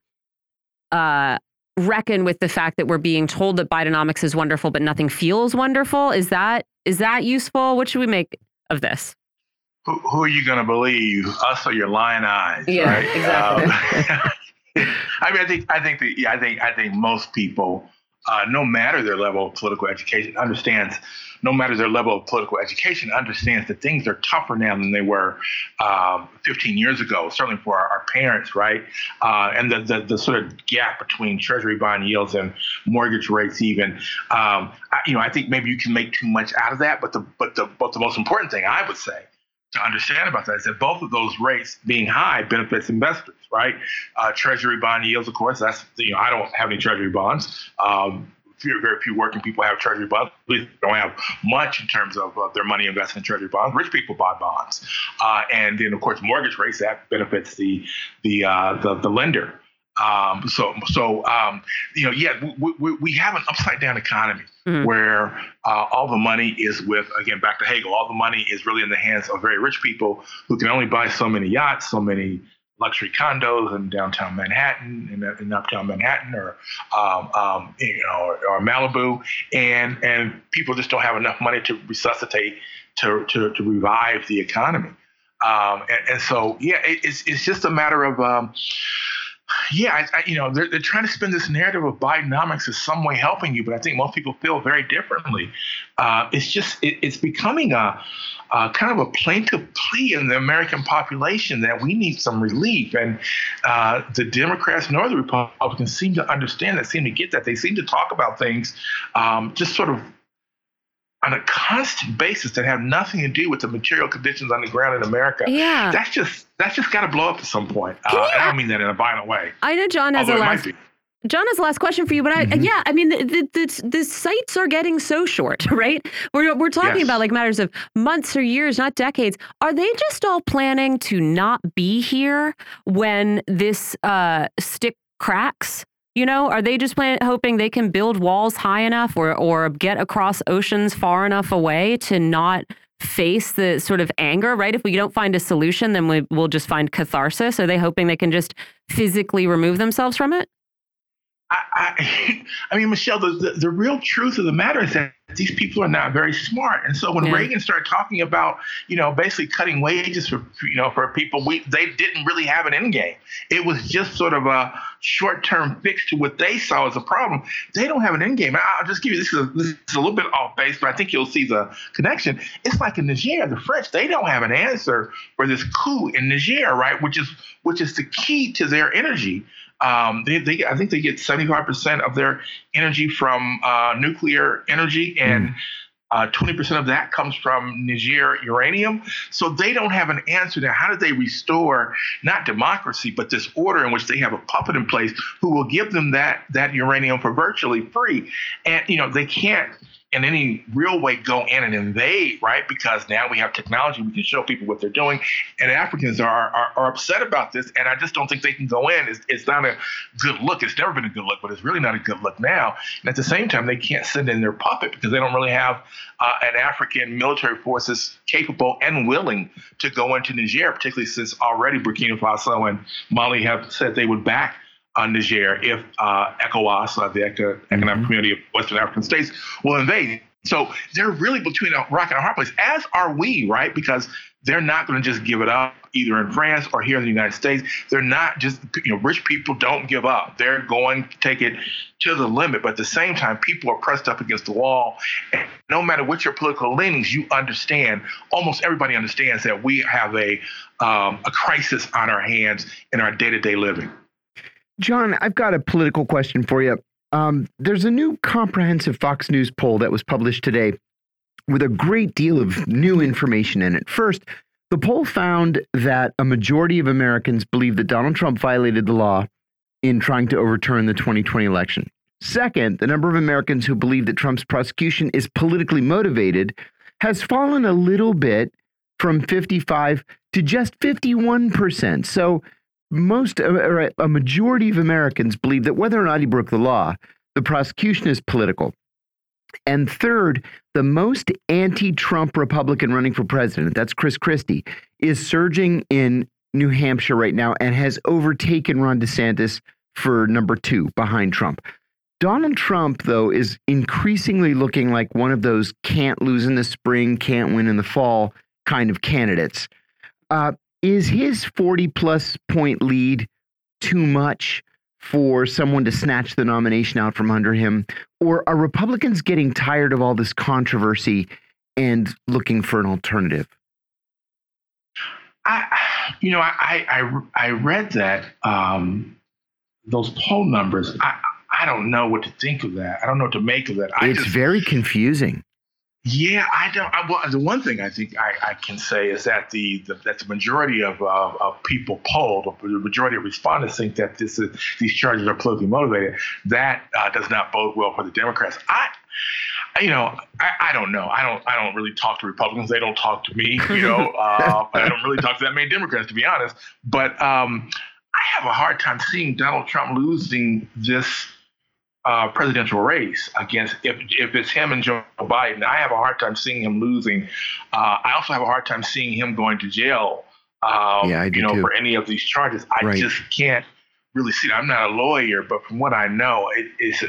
uh, reckon with the fact that we're being told that Bidenomics is wonderful, but nothing feels wonderful. Is that is that useful? What should we make of this? Who, who are you going to believe, us or your lying eyes? Yeah, right? exactly. Um, I mean, I think I think that yeah, I think I think most people, uh, no matter their level of political education, understands. No matter their level of political education, understands that things are tougher now than they were um, 15 years ago. Certainly for our, our parents, right? Uh, and the, the, the sort of gap between Treasury bond yields and mortgage rates, even. Um, I, you know, I think maybe you can make too much out of that. But the but the but the most important thing I would say to understand about that is that both of those rates being high benefits investors, right? Uh, treasury bond yields, of course, that's, you know, I don't have any treasury bonds. Um, very, very few working people have treasury bonds. At least they don't have much in terms of uh, their money invested in treasury bonds. Rich people buy bonds, uh, and then of course mortgage rates that benefits the the uh, the, the lender. Um, so, so um, you know, yeah, we, we, we have an upside down economy mm-hmm. where uh, all the money is with, again, back to Hegel, all the money is really in the hands of very rich people who can only buy so many yachts, so many luxury condos in downtown Manhattan, in, in uptown Manhattan, or um, um, you know, or, or, Malibu, and and people just don't have enough money to resuscitate to to, to revive the economy. Um, and, and, so, yeah, it, it's it's just a matter of um, yeah, I, I, you know, they're, they're trying to spin this narrative of Bidenomics as some way helping you, but I think most people feel very differently. Uh, it's just, it, it's becoming a, a, kind of a plaintive plea in the American population that we need some relief. And uh, the Democrats nor the Republicans seem to understand that, seem to get that. They seem to talk about things um, just sort of on a constant basis that have nothing to do with the material conditions on the ground in America. Yeah. That's just that's just got to blow up at some point. Uh, I don't mean that in a violent way. I know John has a last. John has the last question for you, but I, mm-hmm. yeah, I mean, the, the, the, the, sites are getting so short, right? We're, we're talking yes. about like matters of months or years, not decades. Are they just all planning to not be here when this uh, stick cracks? You know, are they just plan- hoping they can build walls high enough or or get across oceans far enough away to not face the sort of anger, right? If we don't find a solution, then we, we'll just find catharsis. Are they hoping they can just physically remove themselves from it? I, I, I mean, Michelle, the, the, the, real truth of the matter is that these people are not very smart. And so when yeah. Reagan started talking about, you know, basically cutting wages for, you know, for people, we they didn't really have an end game. It was just sort of a short-term fix to what they saw as a problem. They don't have an end game. I'll just give you this is a, this is a little bit off base, but I think you'll see the connection. It's like in Niger, the French, they don't have an answer for this coup in Niger, right? Which is which is the key to their energy. Um, they, they, I think they get 75% of their energy from uh, nuclear energy, and mm. uh, 20% of that comes from Niger uranium. So they don't have an answer now. how do they restore not democracy, but this order in which they have a puppet in place who will give them that that uranium for virtually free. And you know they can't in any real way go in and invade, right? Because now we have technology, we can show people what they're doing. And Africans are, are, are upset about this. And I just don't think they can go in. It's, it's, not a good look. It's never been a good look, but it's really not a good look now. And at the same time, they can't send in their puppet because they don't really have uh, an African military forces capable and willing to go into Niger, particularly since already Burkina Faso and Mali have said they would back on Niger if uh, ECOWAS, uh, the Economic mm-hmm. Community of Western African States, will invade. So they're really between a rock and a hard place, as are we, right? Because they're not going to just give it up either in France or here in the United States. They're not just, you know, rich people don't give up. They're going to take it to the limit. But at the same time, people are pressed up against the wall. And no matter what your political leanings, you understand, almost everybody understands that we have a, um, a crisis on our hands in our day to day living. Jon, I've got a political question for you. Um, there's a new comprehensive Fox News poll that was published today with a great deal of new information in it. First, the poll found that a majority of Americans believe that Donald Trump violated the law in trying to overturn the 2020 election. Second, the number of Americans who believe that Trump's prosecution is politically motivated has fallen a little bit from 55 to just 51%. So most, or a majority of Americans believe that whether or not he broke the law, the prosecution is political. And third, the most anti Trump Republican running for president, that's Chris Christie, is surging in New Hampshire right now and has overtaken Ron DeSantis for number two behind Trump. Donald Trump, though, is increasingly looking like one of those can't lose in the spring, can't win in the fall kind of candidates. Uh, is his 40 plus point lead too much for someone to snatch the nomination out from under him? Or are Republicans getting tired of all this controversy and looking for an alternative? I, you know, I I, I read that um, those poll numbers. I I don't know what to think of that. I don't know what to make of that. I it's just, very confusing. Yeah, I don't. I, well, the one thing I think I, I can say is that the, the that the majority of, uh, of people polled, the majority of respondents think that this is, these charges are politically motivated. That uh, does not bode well for the Democrats. I, you know, I, I, don't know. I don't. I don't really talk to Republicans. They don't talk to me. You know, uh, I don't really talk to that many Democrats, to be honest. But um, I have a hard time seeing Donald Trump losing this uh, presidential race against if if it's him and Joe Biden. I have a hard time seeing him losing. Uh, I also have a hard time seeing him going to jail. Um, yeah, I do you know, too. for any of these charges, I right. just can't really see it. I'm not a lawyer, but from what I know, it is.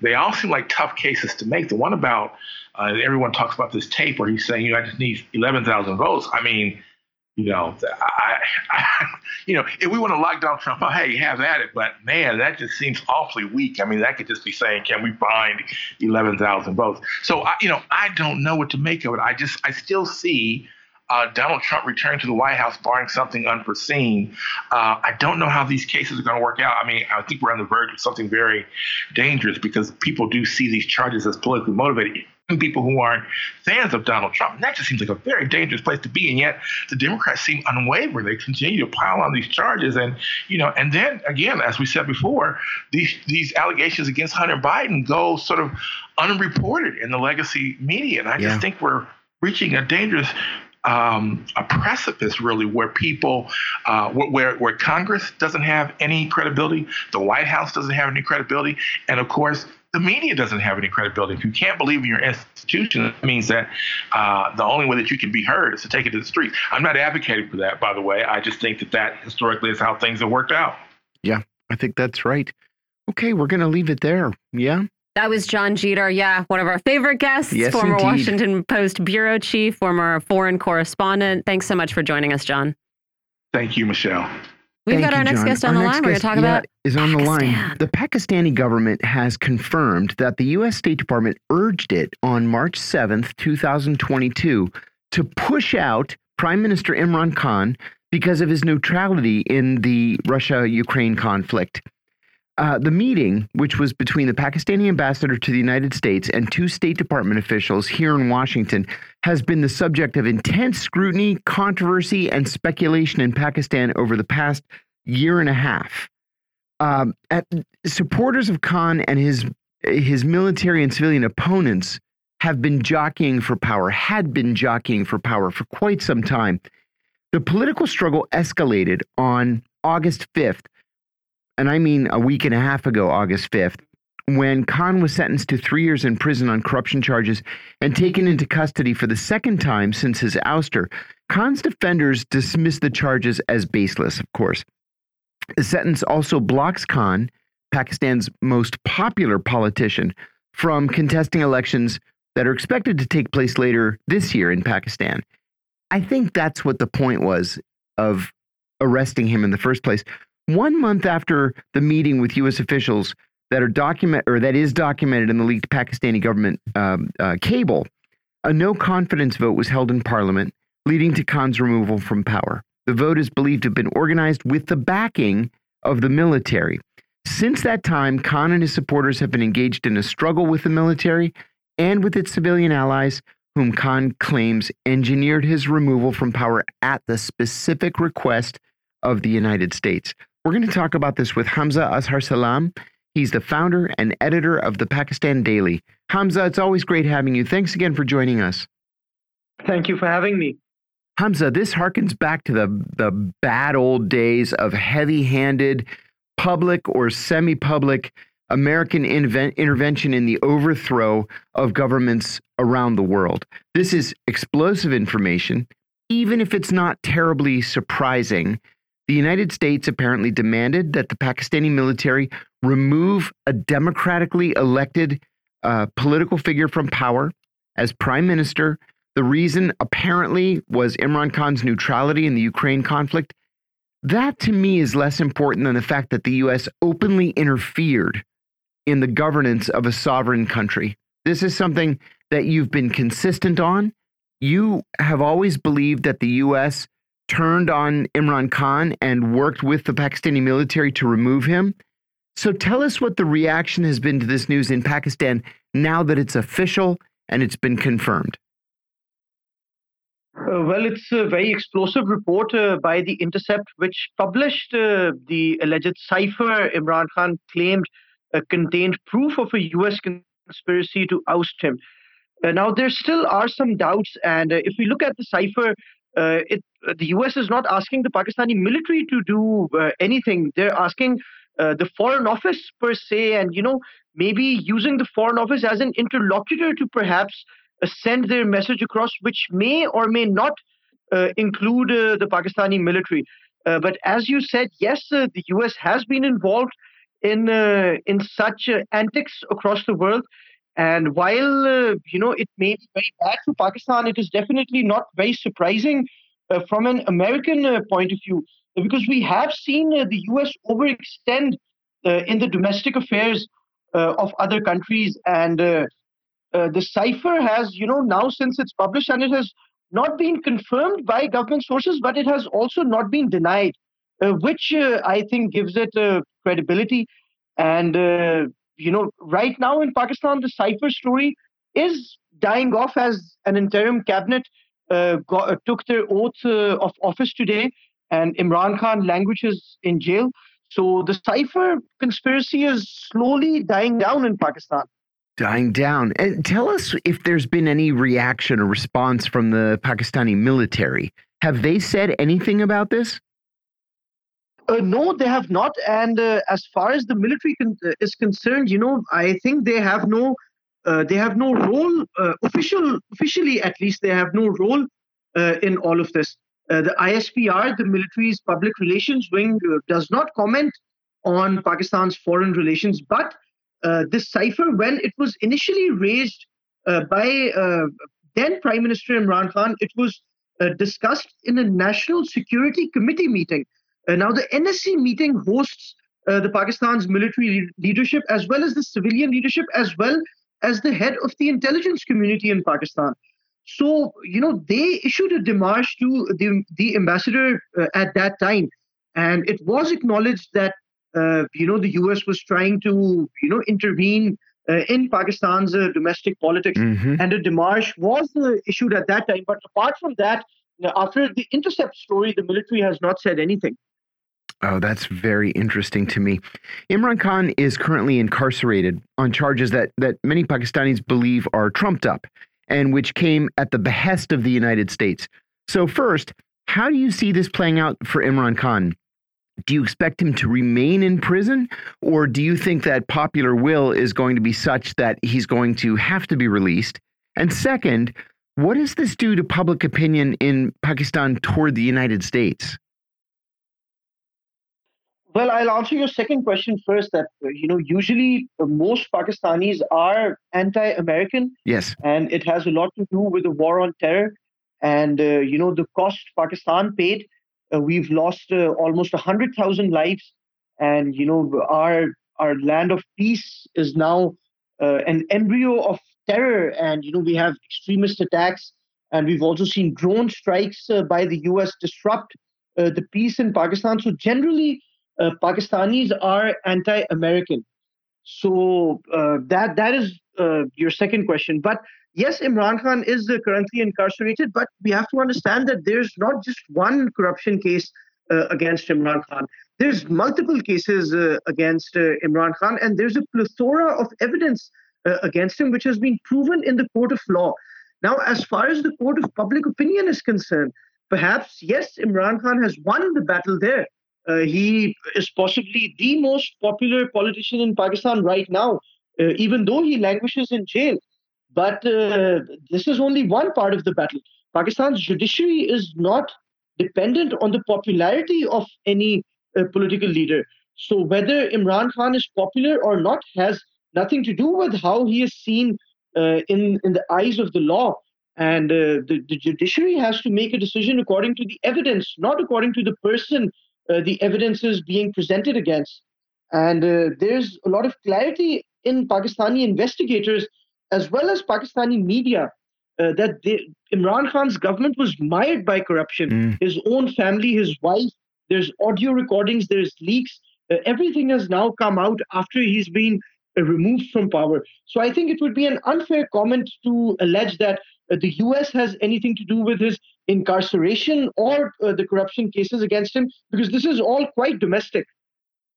They all seem like tough cases to make. The one about uh, everyone talks about this tape where he's saying, you know, I just need 11,000 votes. I mean, you know, I, I, you know, if we want to lock down Trump, hey, have at it. But man, that just seems awfully weak. I mean, that could just be saying, can we find 11,000 votes? So, I, you know, I don't know what to make of it. I just, I still see uh, Donald Trump return to the White House, barring something unforeseen. Uh, I don't know how these cases are going to work out. I mean, I think we're on the verge of something very dangerous because people do see these charges as politically motivated people who aren't fans of Donald Trump. And that just seems like a very dangerous place to be. And yet the Democrats seem unwavering. They continue to pile on these charges. And, you know, and then again, as we said before, these these allegations against Hunter Biden go sort of unreported in the legacy media. And I Yeah. just think we're reaching a dangerous um, a precipice really where people uh, where where Congress doesn't have any credibility, the White House doesn't have any credibility, and of course the media doesn't have any credibility. If you can't believe in your institution, it means that uh, the only way that you can be heard is to take it to the streets. I'm not advocating for that, by the way. I just think that that historically is how things have worked out. Yeah, I think that's right. Okay, we're going to leave it there. Yeah. That was Jon Jeter. Yeah, one of our favorite guests, Yes, former indeed. Washington Post bureau chief, former foreign correspondent. Thanks so much for joining us, Jon. Thank you, Michelle. We've Thank got our you, next John. guest on Our the line. We're going to talk yeah, about is on the line. Pakistan. The Pakistani government has confirmed that the U.S. State Department urged it on March 7th, 2022, to push out Prime Minister Imran Khan because of his neutrality in the Russia-Ukraine conflict. Uh, the meeting, which was between the Pakistani ambassador to the United States and two State Department officials here in Washington, has been the subject of intense scrutiny, controversy, and speculation in Pakistan over the past year and a half. Um, at, supporters of Khan and his his military and civilian opponents have been jockeying for power, had been jockeying for power for quite some time. The political struggle escalated on August 5th and I mean a week and a half ago, August 5th, when Khan was sentenced to three years in prison on corruption charges and taken into custody for the second time since his ouster. Khan's defenders dismissed the charges as baseless, of course. The sentence also blocks Khan, Pakistan's most popular politician, from contesting elections that are expected to take place later this year in Pakistan. I think that's what the point was of arresting him in the first place one month after the meeting with U.S. officials that are document or that is documented in the leaked Pakistani government um, uh, cable, a no confidence vote was held in Parliament, leading to Khan's removal from power. The vote is believed to have been organized with the backing of the military. Since that time, Khan and his supporters have been engaged in a struggle with the military and with its civilian allies, whom Khan claims engineered his removal from power at the specific request of the United States. We're going to talk about this with Hamza Azhar Salam. He's the founder and editor of the Pakistan Daily. Hamza, it's always great having you. Thanks again for joining us. Thank you for having me. Hamza, this harkens back to the, the bad old days of heavy handed, public or semi public American intervention in the overthrow of governments around the world. This is explosive information, even if it's not terribly surprising. The United States apparently demanded that the Pakistani military remove a democratically elected uh, political figure from power as prime minister. The reason apparently was Imran Khan's neutrality in the Ukraine conflict. That to me is less important than the fact that the U.S. openly interfered in the governance of a sovereign country. This is something that you've been consistent on. You have always believed that the U.S. turned on Imran Khan and worked with the Pakistani military to remove him. So tell us what the reaction has been to this news in Pakistan now that it's official and it's been confirmed. Uh, well, it's a very explosive report uh, by The Intercept, which published uh, the alleged cipher Imran Khan claimed uh, contained proof of a US conspiracy to oust him. Uh, now, there still are some doubts, and uh, if we look at the cipher, it, the US is not asking the Pakistani military to do anything. They're asking the Foreign Office per se, and you know maybe using the Foreign Office as an interlocutor to perhaps send their message across, which may or may not uh, include uh, the Pakistani military. Uh, but as you said, yes, the US has been involved in uh, in such uh, antics across the world. And while uh, you know it may be very bad for Pakistan, it is definitely not very surprising from an American point of view because we have seen the U.S. overextend in the domestic affairs of other countries and. Uh, the cipher has, you know, now since it's published and it has not been confirmed by government sources, but it has also not been denied, uh, which uh, I think gives it credibility. And, uh, you know, right now in Pakistan, the cipher story is dying off as an interim cabinet uh, got, uh, took their oath uh, of office today, and Imran Khan languages in jail. So the cipher conspiracy is slowly dying down in Pakistan. Dying down. And tell us if there's been any reaction or response from the Pakistani military. Have they said anything about this? Uh, no, they have not. And uh, as far as the military con- uh, is concerned, you know, I think they have no, uh, they have no role uh, official, officially at least, they have no role uh, in all of this. the ISPR, the military's public relations wing, does not comment on Pakistan's foreign relations. But this cipher, when it was initially raised by then Prime Minister Imran Khan, it was discussed in a National Security Committee meeting. Uh, now, the NSC meeting hosts uh, the Pakistan's military leadership as well as the civilian leadership, as well as the head of the intelligence community in Pakistan. So, you know, they issued a demarche to the, the ambassador uh, at that time. And it was acknowledged that, uh, you know, the US was trying to, you know, intervene uh, in Pakistan's uh, domestic politics. Mm-hmm. And a demarche was issued at that time. But apart from that, after the intercept story, the military has not said anything. Oh, that's very interesting to me. Imran Khan is currently incarcerated on charges that, that many Pakistanis believe are trumped up and which came at the behest of the United States. So, first, how do you see this playing out for Imran Khan? Do you expect him to remain in prison, or do you think that popular will is going to be such that he's going to have to be released? And second, what does this do to public opinion in Pakistan toward the United States? Well, I'll answer your second question first. That uh, you know, usually uh, most Pakistanis are anti-American. Yes, and it has a lot to do with the war on terror, and uh, you know the cost Pakistan paid. Uh, we've lost uh, almost hundred thousand lives, and you know our our land of peace is now uh, an embryo of terror, and you know we have extremist attacks, and we've also seen drone strikes by the U.S. disrupt the peace in Pakistan. So generally uh, Pakistanis are anti-American. So uh, that that is uh, your second question. But yes, Imran Khan is uh, currently incarcerated, but we have to understand that there's not just one corruption case uh, against Imran Khan. There's multiple cases against Imran Khan, and there's a plethora of evidence against him, which has been proven in the court of law. Now, as far as the court of public opinion is concerned, perhaps, yes, Imran Khan has won the battle there. Uh, he is possibly the most popular politician in Pakistan right now, uh, even though he languishes in jail. But uh, this is only one part of the battle. Pakistan's judiciary is not dependent on the popularity of any uh, political leader. So whether Imran Khan is popular or not has nothing to do with how he is seen uh, in in the eyes of the law. And uh, the, the judiciary has to make a decision according to the evidence, not according to the person uh, the evidence is being presented against. And uh, there's a lot of clarity in Pakistani investigators as well as Pakistani media uh, that they, Imran Khan's government was mired by corruption. Mm. His own family, his wife, there's audio recordings, there's leaks. Uh, everything has now come out after he's been uh, removed from power. So I think it would be an unfair comment to allege that the US has anything to do with his incarceration or uh, the corruption cases against him, because this is all quite domestic.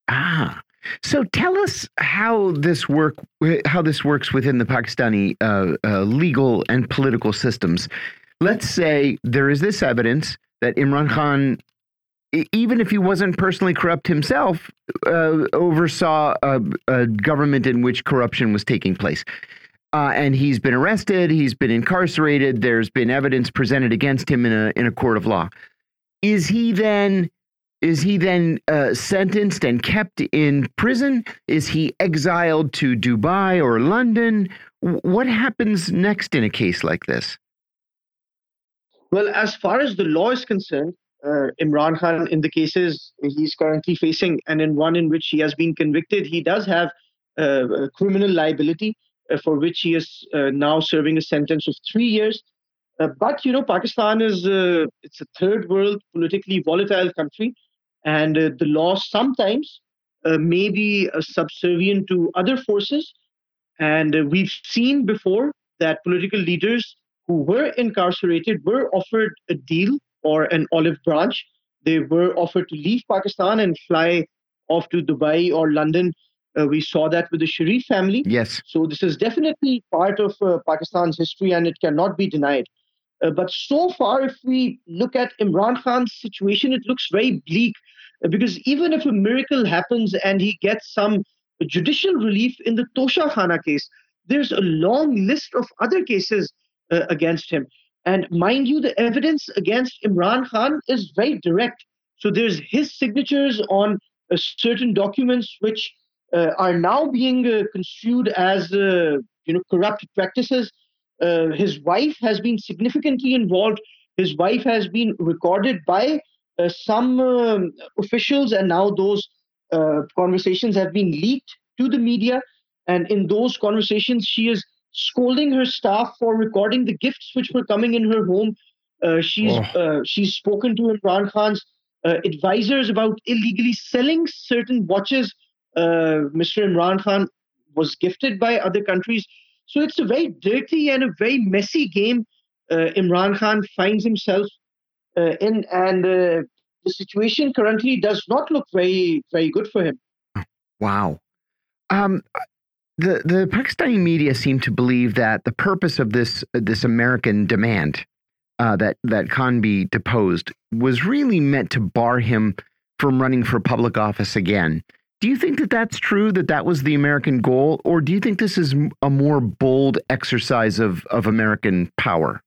Ah, so tell us how this work how this works within the Pakistani uh, uh, legal and political systems. Let's say there is this evidence that Imran Khan, even if he wasn't personally corrupt himself, uh, oversaw a, a, government in which corruption was taking place. Uh, and he's been arrested, he's been incarcerated, there's been evidence presented against him in a in a court of law. Is he then is he then uh, sentenced and kept in prison? Is he exiled to Dubai or London? What happens next in a case like this? Well, as far as the law is concerned, uh, Imran Khan, in the cases he's currently facing, and in one in which he has been convicted, he does have uh, criminal liability for which he is uh, now serving a sentence of three years. Uh, but you know, Pakistan is it's a third world politically volatile country and uh, the law sometimes uh, may be uh, subservient to other forces. And uh, we've seen before that political leaders who were incarcerated were offered a deal or an olive branch. They were offered to leave Pakistan and fly off to Dubai or London. Uh, we saw that with the Sharif family. Yes. So this is definitely part of uh, Pakistan's history and it cannot be denied. Uh, but so far, if we look at Imran Khan's situation, it looks very bleak because even if a miracle happens and he gets some judicial relief in the Toshakhana case, there's a long list of other cases uh, against him. And mind you, the evidence against Imran Khan is very direct. So there's his signatures on uh, certain documents which uh, are now being uh, construed as uh, you know corrupt practices. Uh, his wife has been significantly involved. His wife has been recorded by uh, some um, officials, and now those uh, conversations have been leaked to the media. And in those conversations, she is scolding her staff for recording the gifts which were coming in her home. Uh, she's oh. she's spoken to Imran Khan's advisors about illegally selling certain watches. Mr. Imran Khan was gifted by other countries. So it's a very dirty and a very messy game uh, Imran Khan finds himself uh, in, and uh, the situation currently does not look very very good for him. Wow. Um, the the Pakistani media seem to believe that the purpose of this this American demand uh, that that Khan be deposed was really meant to bar him from running for public office again. Do you think that that's true? That that was the American goal, or do you think this is a more bold exercise of of American power?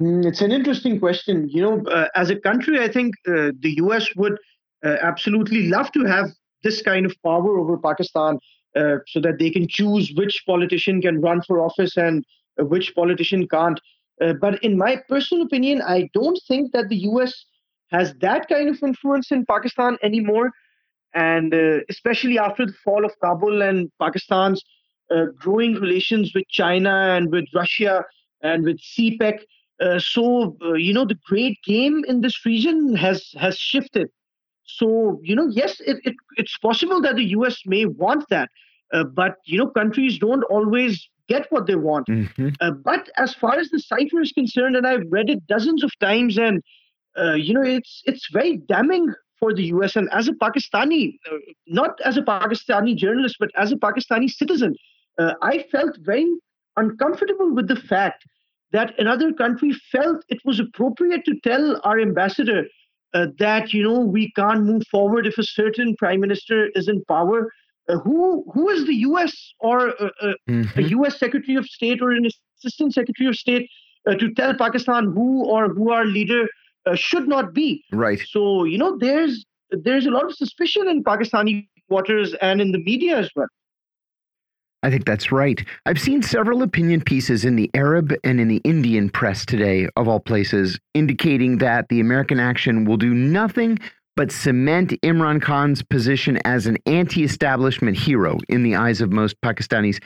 Mm, it's an interesting question. You know, uh, as a country, I think uh, the US would uh, absolutely love to have this kind of power over Pakistan uh, so that they can choose which politician can run for office and uh, which politician can't. Uh, but in my personal opinion, I don't think that the US has that kind of influence in Pakistan anymore. And especially after the fall of Kabul and Pakistan's growing relations with China and with Russia and with CPEC. Uh, so uh, you know the great game in this region has has shifted. So you know, yes, it, it it's possible that the U.S. may want that, uh, but you know, countries don't always get what they want. Mm-hmm. Uh, but as far as the cipher is concerned, and I've read it dozens of times, and uh, you know, it's it's very damning for the U.S. And as a Pakistani, not as a Pakistani journalist, but as a Pakistani citizen, I felt very uncomfortable with the fact that another country felt it was appropriate to tell our ambassador uh, that you know we can't move forward if a certain prime minister is in power. Uh, who who is the U.S. or uh, uh mm-hmm. a U.S. Secretary of State or an Assistant Secretary of State uh, to tell Pakistan who or who our leader uh, should not be? Right. So you know there's there's a lot of suspicion in Pakistani quarters and in the media as well. I think that's right. I've seen several opinion pieces in the Arab and in the Indian press today, of all places, indicating that the American action will do nothing but cement Imran Khan's position as an anti establishment hero in the eyes of most Pakistanis,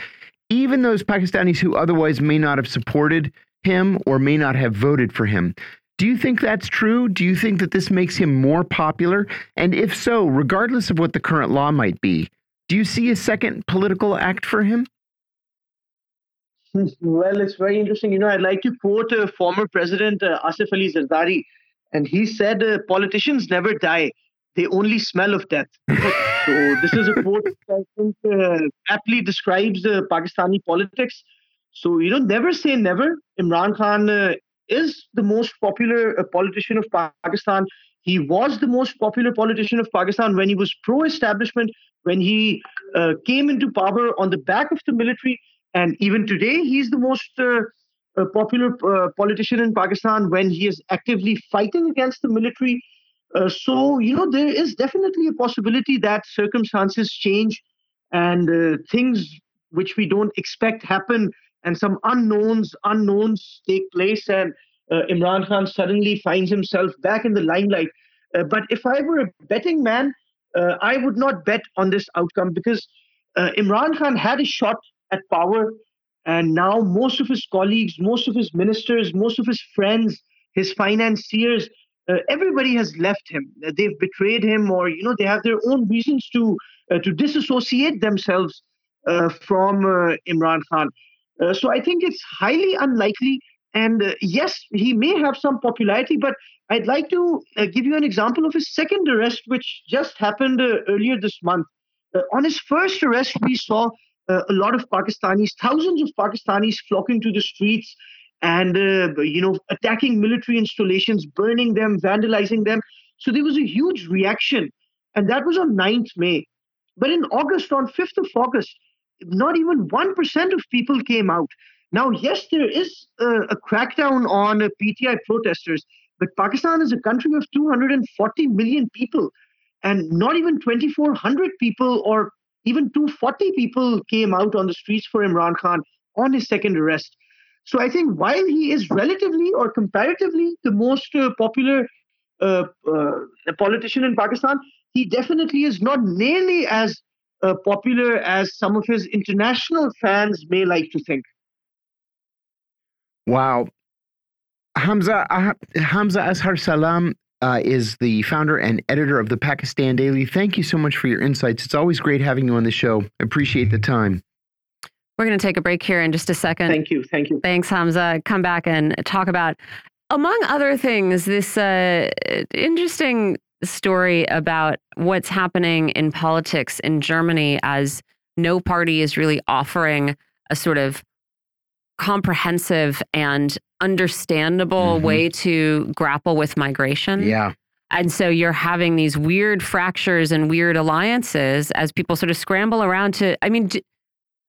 even those Pakistanis who otherwise may not have supported him or may not have voted for him. Do you think that's true? Do you think that this makes him more popular? And if so, regardless of what the current law might be, do you see a second political act for him? Well, it's very interesting. You know, I'd like to quote uh, former President uh, Asif Ali Zardari, and he said, uh, "Politicians never die; they only smell of death." so this is a quote that I think uh, aptly describes uh, Pakistani politics. So you know, never say never. Imran Khan uh, is the most popular uh, politician of Pakistan. He was the most popular politician of Pakistan when he was pro-establishment, when he uh, came into power on the back of the military. And even today, he's the most uh, uh, popular politician in Pakistan when he is actively fighting against the military. So, you know, there is definitely a possibility that circumstances change and things which we don't expect happen and some unknowns unknowns take place and Imran Khan suddenly finds himself back in the limelight. but if I were a betting man, uh, I would not bet on this outcome because uh, Imran Khan had a shot at power, and now most of his colleagues, most of his ministers, most of his friends, his financiers, uh, everybody has left him. They've betrayed him, or you know, they have their own reasons to uh, to disassociate themselves uh, from uh, Imran Khan. So I think it's highly unlikely. And yes, he may have some popularity, but I'd like to uh, give you an example of his second arrest, which just happened uh, earlier this month. Uh, on his first arrest, we saw uh, a lot of Pakistanis, thousands of Pakistanis flocking to the streets and, uh, you know, attacking military installations, burning them, vandalizing them. So there was a huge reaction. And that was on 9th May. But in August, on 5th of August, not even 1% of people came out. Now, yes, there is a, a crackdown on PTI protesters, but Pakistan is a country of 240 million people, and not even 2,400 people or even 240 people came out on the streets for Imran Khan on his second arrest. So I think while he is relatively or comparatively the most uh, popular uh, uh, politician in Pakistan, he definitely is not nearly as uh, popular as some of his international fans may like to think. Wow. Hamza uh, Hamza Azhar Salam uh, is the founder and editor of the Pakistan Daily. Thank you so much for your insights. It's always great having you on the show. Appreciate the time. We're going to take a break here in just a second. Thank you. Thank you. Thanks, Hamza. Come back and talk about, among other things, this uh, interesting story about what's happening in politics in Germany as no party is really offering a sort of comprehensive and understandable mm -hmm. way to grapple with migration. Yeah. And so you're having these weird fractures and weird alliances as people sort of scramble around to, I mean,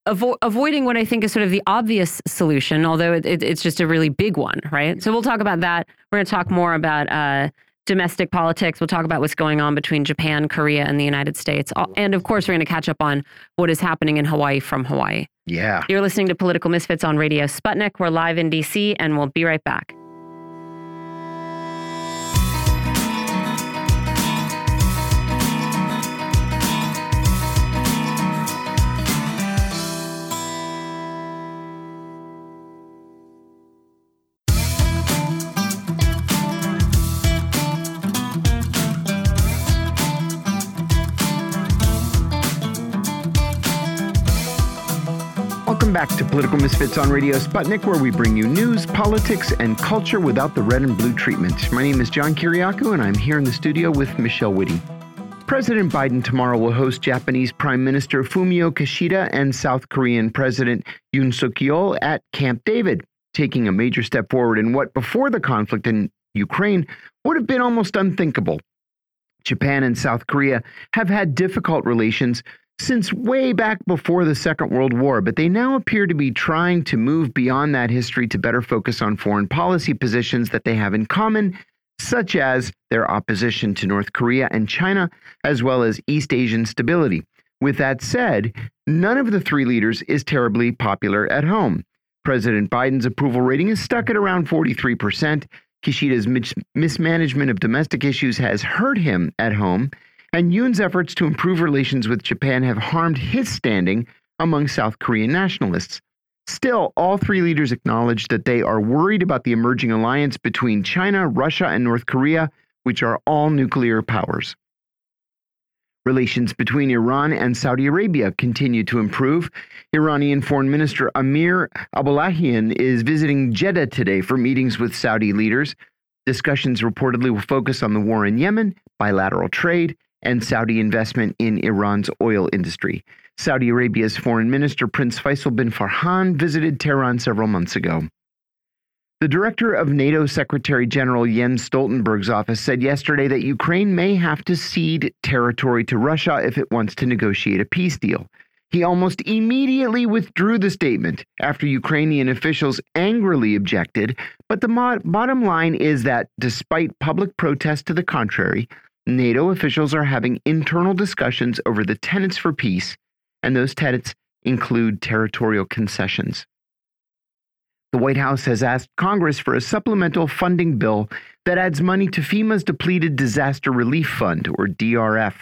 avo avoiding what I think is sort of the obvious solution, although it, it, it's just a really big one, right? So we'll talk about that. We're going to talk more about uh, domestic politics. We'll talk about what's going on between Japan, Korea, and the United States. And of course, we're going to catch up on what is happening in Hawaii from Hawaii. Yeah. You're listening to Political Misfits on Radio Sputnik. We're live in DC, and we'll be right back. Back to Political Misfits on Radio Sputnik, where we bring you news, politics, and culture without the red and blue treatment. My name is John Kiriakou, and I'm here in the studio with Michelle Witte. President Biden tomorrow will host Japanese Prime Minister Fumio Kishida and South Korean President Yoon Suk Yeol at Camp David. taking a major step forward in what, before the conflict in Ukraine, would have been almost unthinkable. Japan and South Korea have had difficult relations since way back before the Second World War, but they now appear to be trying to move beyond that history to better focus on foreign policy positions that they have in common, such as their opposition to North Korea and China, as well as East Asian stability. With that said, none of the three leaders is terribly popular at home. President Biden's approval rating is stuck at around 43%. Kishida's mismanagement of domestic issues has hurt him at home, and Yoon's efforts to improve relations with Japan have harmed his standing among South Korean nationalists. Still, all three leaders acknowledged that they are worried about the emerging alliance between China, Russia, and North Korea, which are all nuclear powers. Relations between Iran and Saudi Arabia continue to improve. Iranian Foreign Minister Amir Abdullahian is visiting Jeddah today for meetings with Saudi leaders. Discussions reportedly will focus on the war in Yemen, bilateral trade, and Saudi investment in Iran's oil industry. Saudi Arabia's foreign minister, Prince Faisal bin Farhan, visited Tehran several months ago. The director of NATO Secretary General Jens Stoltenberg's office said yesterday that Ukraine may have to cede territory to Russia if it wants to negotiate a peace deal. He almost immediately withdrew the statement after Ukrainian officials angrily objected. But the bottom line is that despite public protest to the contrary, NATO officials are having internal discussions over the tenets for peace, and those tenets include territorial concessions. The White House has asked Congress for a supplemental funding bill that adds money to FEMA's depleted Disaster Relief Fund, or DRF.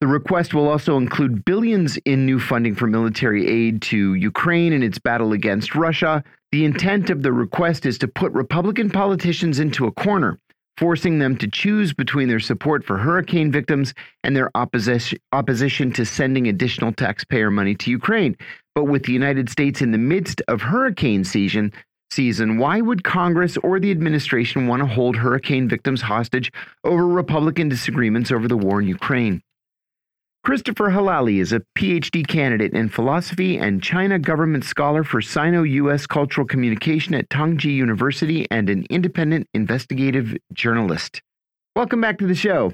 The request will also include billions in new funding for military aid to Ukraine in its battle against Russia. The intent of the request is to put Republican politicians into a corner, forcing them to choose between their support for hurricane victims and their opposition, opposition to sending additional taxpayer money to Ukraine. But with the United States in the midst of hurricane season, season, why would Congress or the administration want to hold hurricane victims hostage over Republican disagreements over the war in Ukraine? Christopher Helali is a PhD candidate in philosophy and China government scholar for Sino US cultural communication at Tongji University and an independent investigative journalist. Welcome back to the show.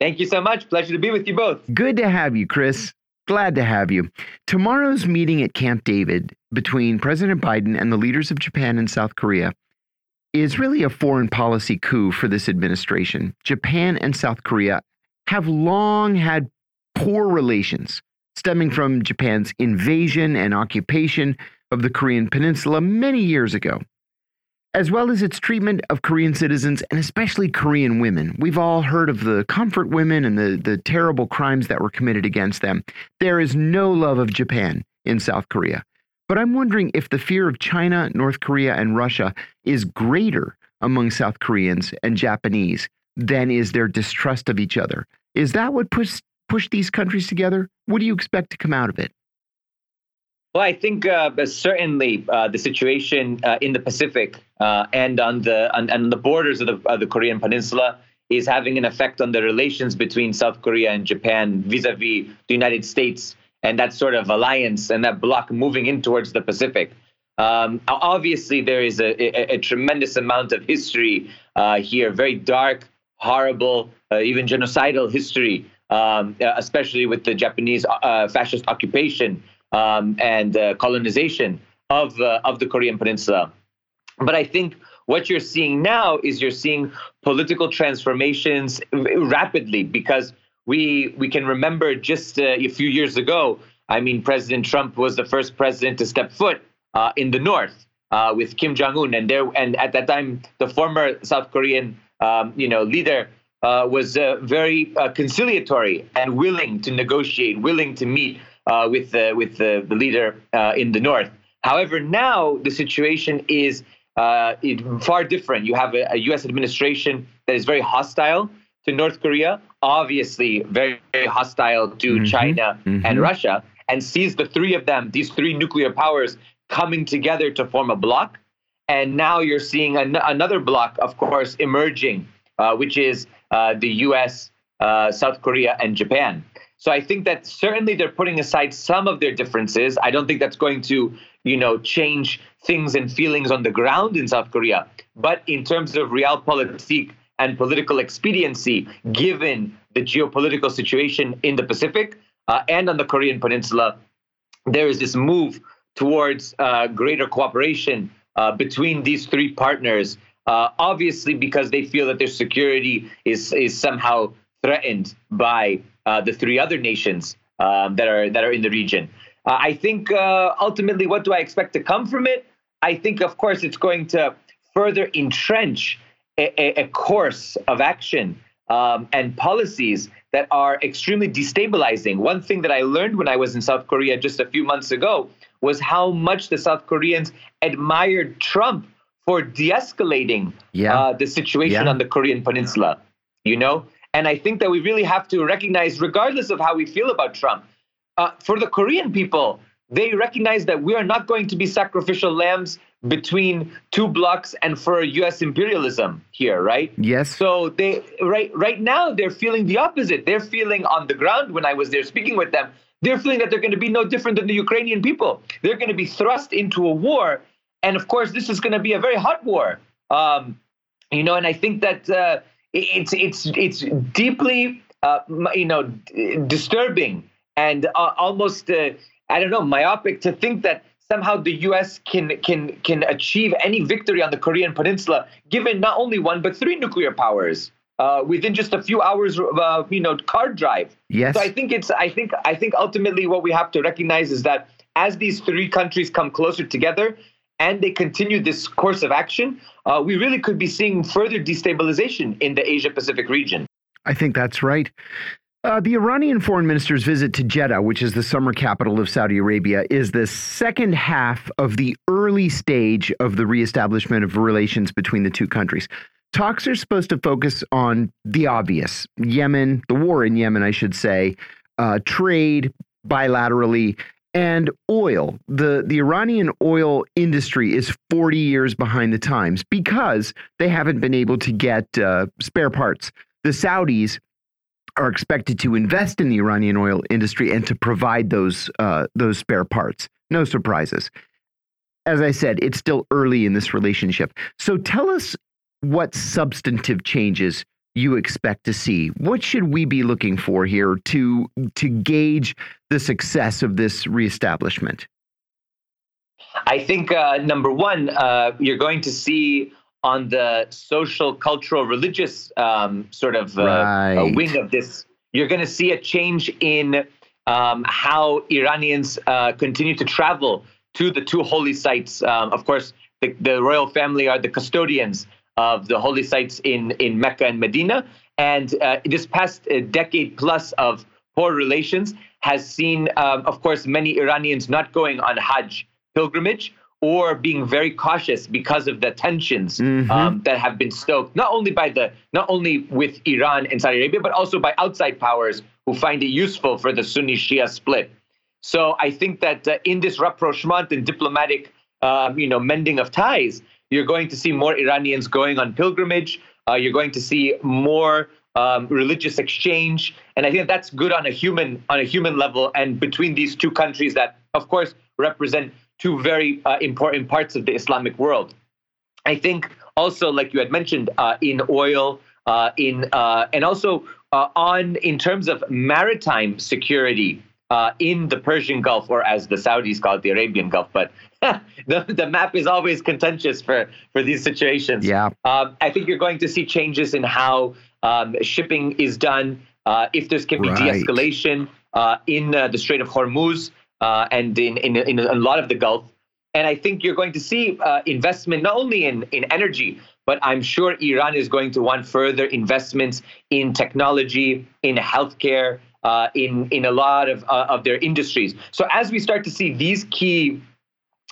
Thank you so much. Pleasure to be with you both. Good to have you, Chris. Glad to have you. Tomorrow's meeting at Camp David between President Biden and the leaders of Japan and South Korea is really a foreign policy coup for this administration. Japan and South Korea have long had poor relations, stemming from Japan's invasion and occupation of the Korean Peninsula many years ago as well as its treatment of Korean citizens and especially Korean women. We've all heard of the comfort women and the, the terrible crimes that were committed against them. There is no love of Japan in South Korea. But I'm wondering if the fear of China, North Korea, and Russia is greater among South Koreans and Japanese than is their distrust of each other. Is that what pushed pushed these countries together? What do you expect to come out of it? Well, I think uh, certainly uh, the situation uh, in the Pacific uh, and on the on, on, the borders of the, of the Korean Peninsula is having an effect on the relations between South Korea and Japan vis-a-vis the United States and that sort of alliance and that bloc moving in towards the Pacific. Um, obviously, there is a, a, a, tremendous amount of history uh, here, very dark, horrible, uh, even genocidal history, um, especially with the Japanese fascist occupation um, and uh, colonization of uh, of the Korean Peninsula. But I think what you're seeing now is you're seeing political transformations rapidly because we we can remember just uh, a few years ago. I mean, President Trump was the first president to step foot uh, in the North uh, with Kim Jong Un, and there and at that time the former South Korean um, you know leader uh, was uh, very uh, conciliatory and willing to negotiate, willing to meet uh, with the with the, the leader uh, in the north. However, now the situation is uh, far different. You have a, a, U.S. administration that is very hostile to North Korea, obviously very, very hostile to mm-hmm. China mm-hmm. and Russia, and sees the three of them, these three nuclear powers, coming together to form a bloc. And now you're seeing an- another bloc, of course, emerging, uh, which is uh, the U.S., uh, South Korea, and Japan. So I think that certainly they're putting aside some of their differences. I don't think that's going to you know, change things and feelings on the ground in South Korea. But in terms of realpolitik and political expediency, given the geopolitical situation in the Pacific uh, and on the Korean Peninsula, there is this move towards uh, greater cooperation uh, between these three partners. Uh, obviously, because they feel that their security is is somehow threatened by uh, the three other nations um, that are that are in the region. Uh, I think uh, ultimately, what do I expect to come from it? I think, of course, it's going to further entrench a, a, course of action um, and policies that are extremely destabilizing. One thing that I learned when I was in South Korea just a few months ago was how much the South Koreans admired Trump for de-escalating yeah. uh, the situation yeah. on the Korean Peninsula. You know, and I think that we really have to recognize, regardless of how we feel about Trump, uh, for the Korean people, they recognize that we are not going to be sacrificial lambs between two blocks and for U.S. imperialism here, right? Yes. So they right right now they're feeling the opposite. They're feeling on the ground when I was there speaking with them. They're feeling that they're going to be no different than the Ukrainian people. They're going to be thrust into a war, and of course, this is going to be a very hot war. Um, you know, and I think that uh, it's it's it's deeply uh, you know disturbing and uh, almost uh, I don't know myopic to think that somehow the U.S. can can can achieve any victory on the Korean Peninsula, given not only one but three nuclear powers uh, within just a few hours, uh, you know, car drive. Yes. So I think it's I think I think ultimately what we have to recognize is that as these three countries come closer together and they continue this course of action, uh, we really could be seeing further destabilization in the Asia Pacific region. I think that's right. Uh, the Iranian foreign minister's visit to Jeddah, which is the summer capital of Saudi Arabia, is the second half of the early stage of the reestablishment of relations between the two countries. Talks are supposed to focus on the obvious Yemen, the war in Yemen, I should say, uh, trade bilaterally, and oil. The, the Iranian oil industry is 40 years behind the times because they haven't been able to get uh, spare parts. The Saudis are expected to invest in the Iranian oil industry and to provide those uh, those spare parts. No surprises. As I said, it's still early in this relationship. So tell us what substantive changes you expect to see. What should we be looking for here to to gauge the success of this reestablishment? I think uh, number one, uh, you're going to see on the social, cultural, religious um, sort of uh, right. wing of this, you're going to see a change in um, how Iranians uh, continue to travel to the two holy sites. Um, of course, the, the, royal family are the custodians of the holy sites in, in Mecca and Medina. And uh, this past uh, decade plus of poor relations has seen, um, of course, many Iranians not going on Hajj pilgrimage or being very cautious because of the tensions mm-hmm. um, that have been stoked not only by the not only with Iran and Saudi Arabia, but also by outside powers who find it useful for the Sunni Shia split. So I think that uh, in this rapprochement and diplomatic, um, you know, mending of ties, you're going to see more Iranians going on pilgrimage. Uh, you're going to see more um, religious exchange, and I think that's good on a human on a human level. And between these two countries, that of course represent two very uh, important parts of the Islamic world. I think also, like you had mentioned, uh, in oil, uh, in uh, and also uh, on in terms of maritime security uh, in the Persian Gulf, or as the Saudis call it, the Arabian Gulf. But the, the map is always contentious for for these situations. Yeah, um, I think you're going to see changes in how um, shipping is done. if there's can be right. de-escalation in the Strait of Hormuz uh, and in, in, in a lot of the Gulf. And I think you're going to see uh, investment not only in, in energy, but I'm sure Iran is going to want further investments in technology, in healthcare, uh, in in a lot of uh, of their industries. So as we start to see these key,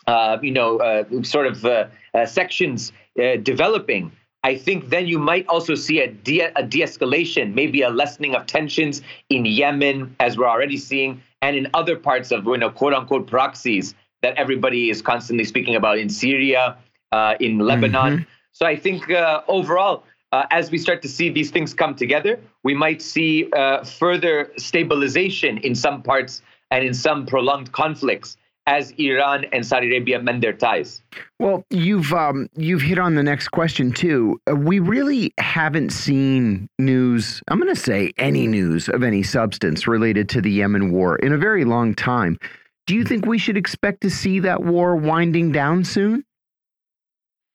uh, you know, uh, sort of uh, uh, sections developing, I think then you might also see a de- a de-escalation, maybe a lessening of tensions in Yemen, as we're already seeing, and in other parts of you know quote unquote proxies that everybody is constantly speaking about in Syria, uh, in Lebanon. Mm-hmm. So I think uh, overall, uh, as we start to see these things come together, we might see uh, further stabilization in some parts and in some prolonged conflicts. as Iran and Saudi Arabia mend their ties. Well, you've um, you've hit on the next question too. Uh, we really haven't seen news. I'm going to say any news of any substance related to the Yemen war in a very long time. Do you think we should expect to see that war winding down soon?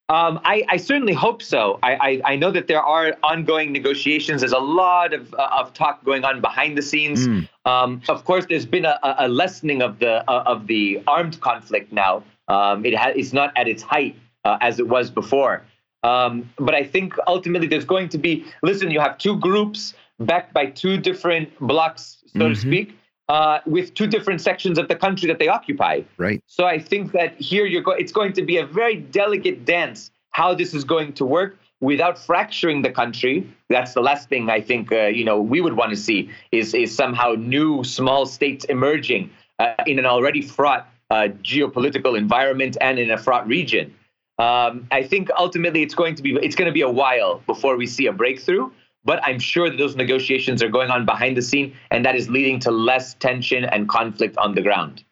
Um, I, I, certainly hope so. I, I, I, know that there are ongoing negotiations. There's a lot of, uh, of talk going on behind the scenes. Mm. Um, of course, there's been a, a lessening of the uh, of the armed conflict now. Um, it ha- it's not at its height uh, as it was before. Um, but I think ultimately there's going to be. Listen, you have two groups backed by two different blocks, so mm-hmm. to speak uh, with two different sections of the country that they occupy. Right. So I think that here you're go- it's going to be a very delicate dance how this is going to work without fracturing the country. That's the last thing I think uh, you know we would want to see is is somehow new small states emerging uh, in an already fraught uh, geopolitical environment and in a fraught region. Um, I think ultimately it's going to be it's going to be a while before we see a breakthrough. But I'm sure that those negotiations are going on behind the scene, and that is leading to less tension and conflict on the ground.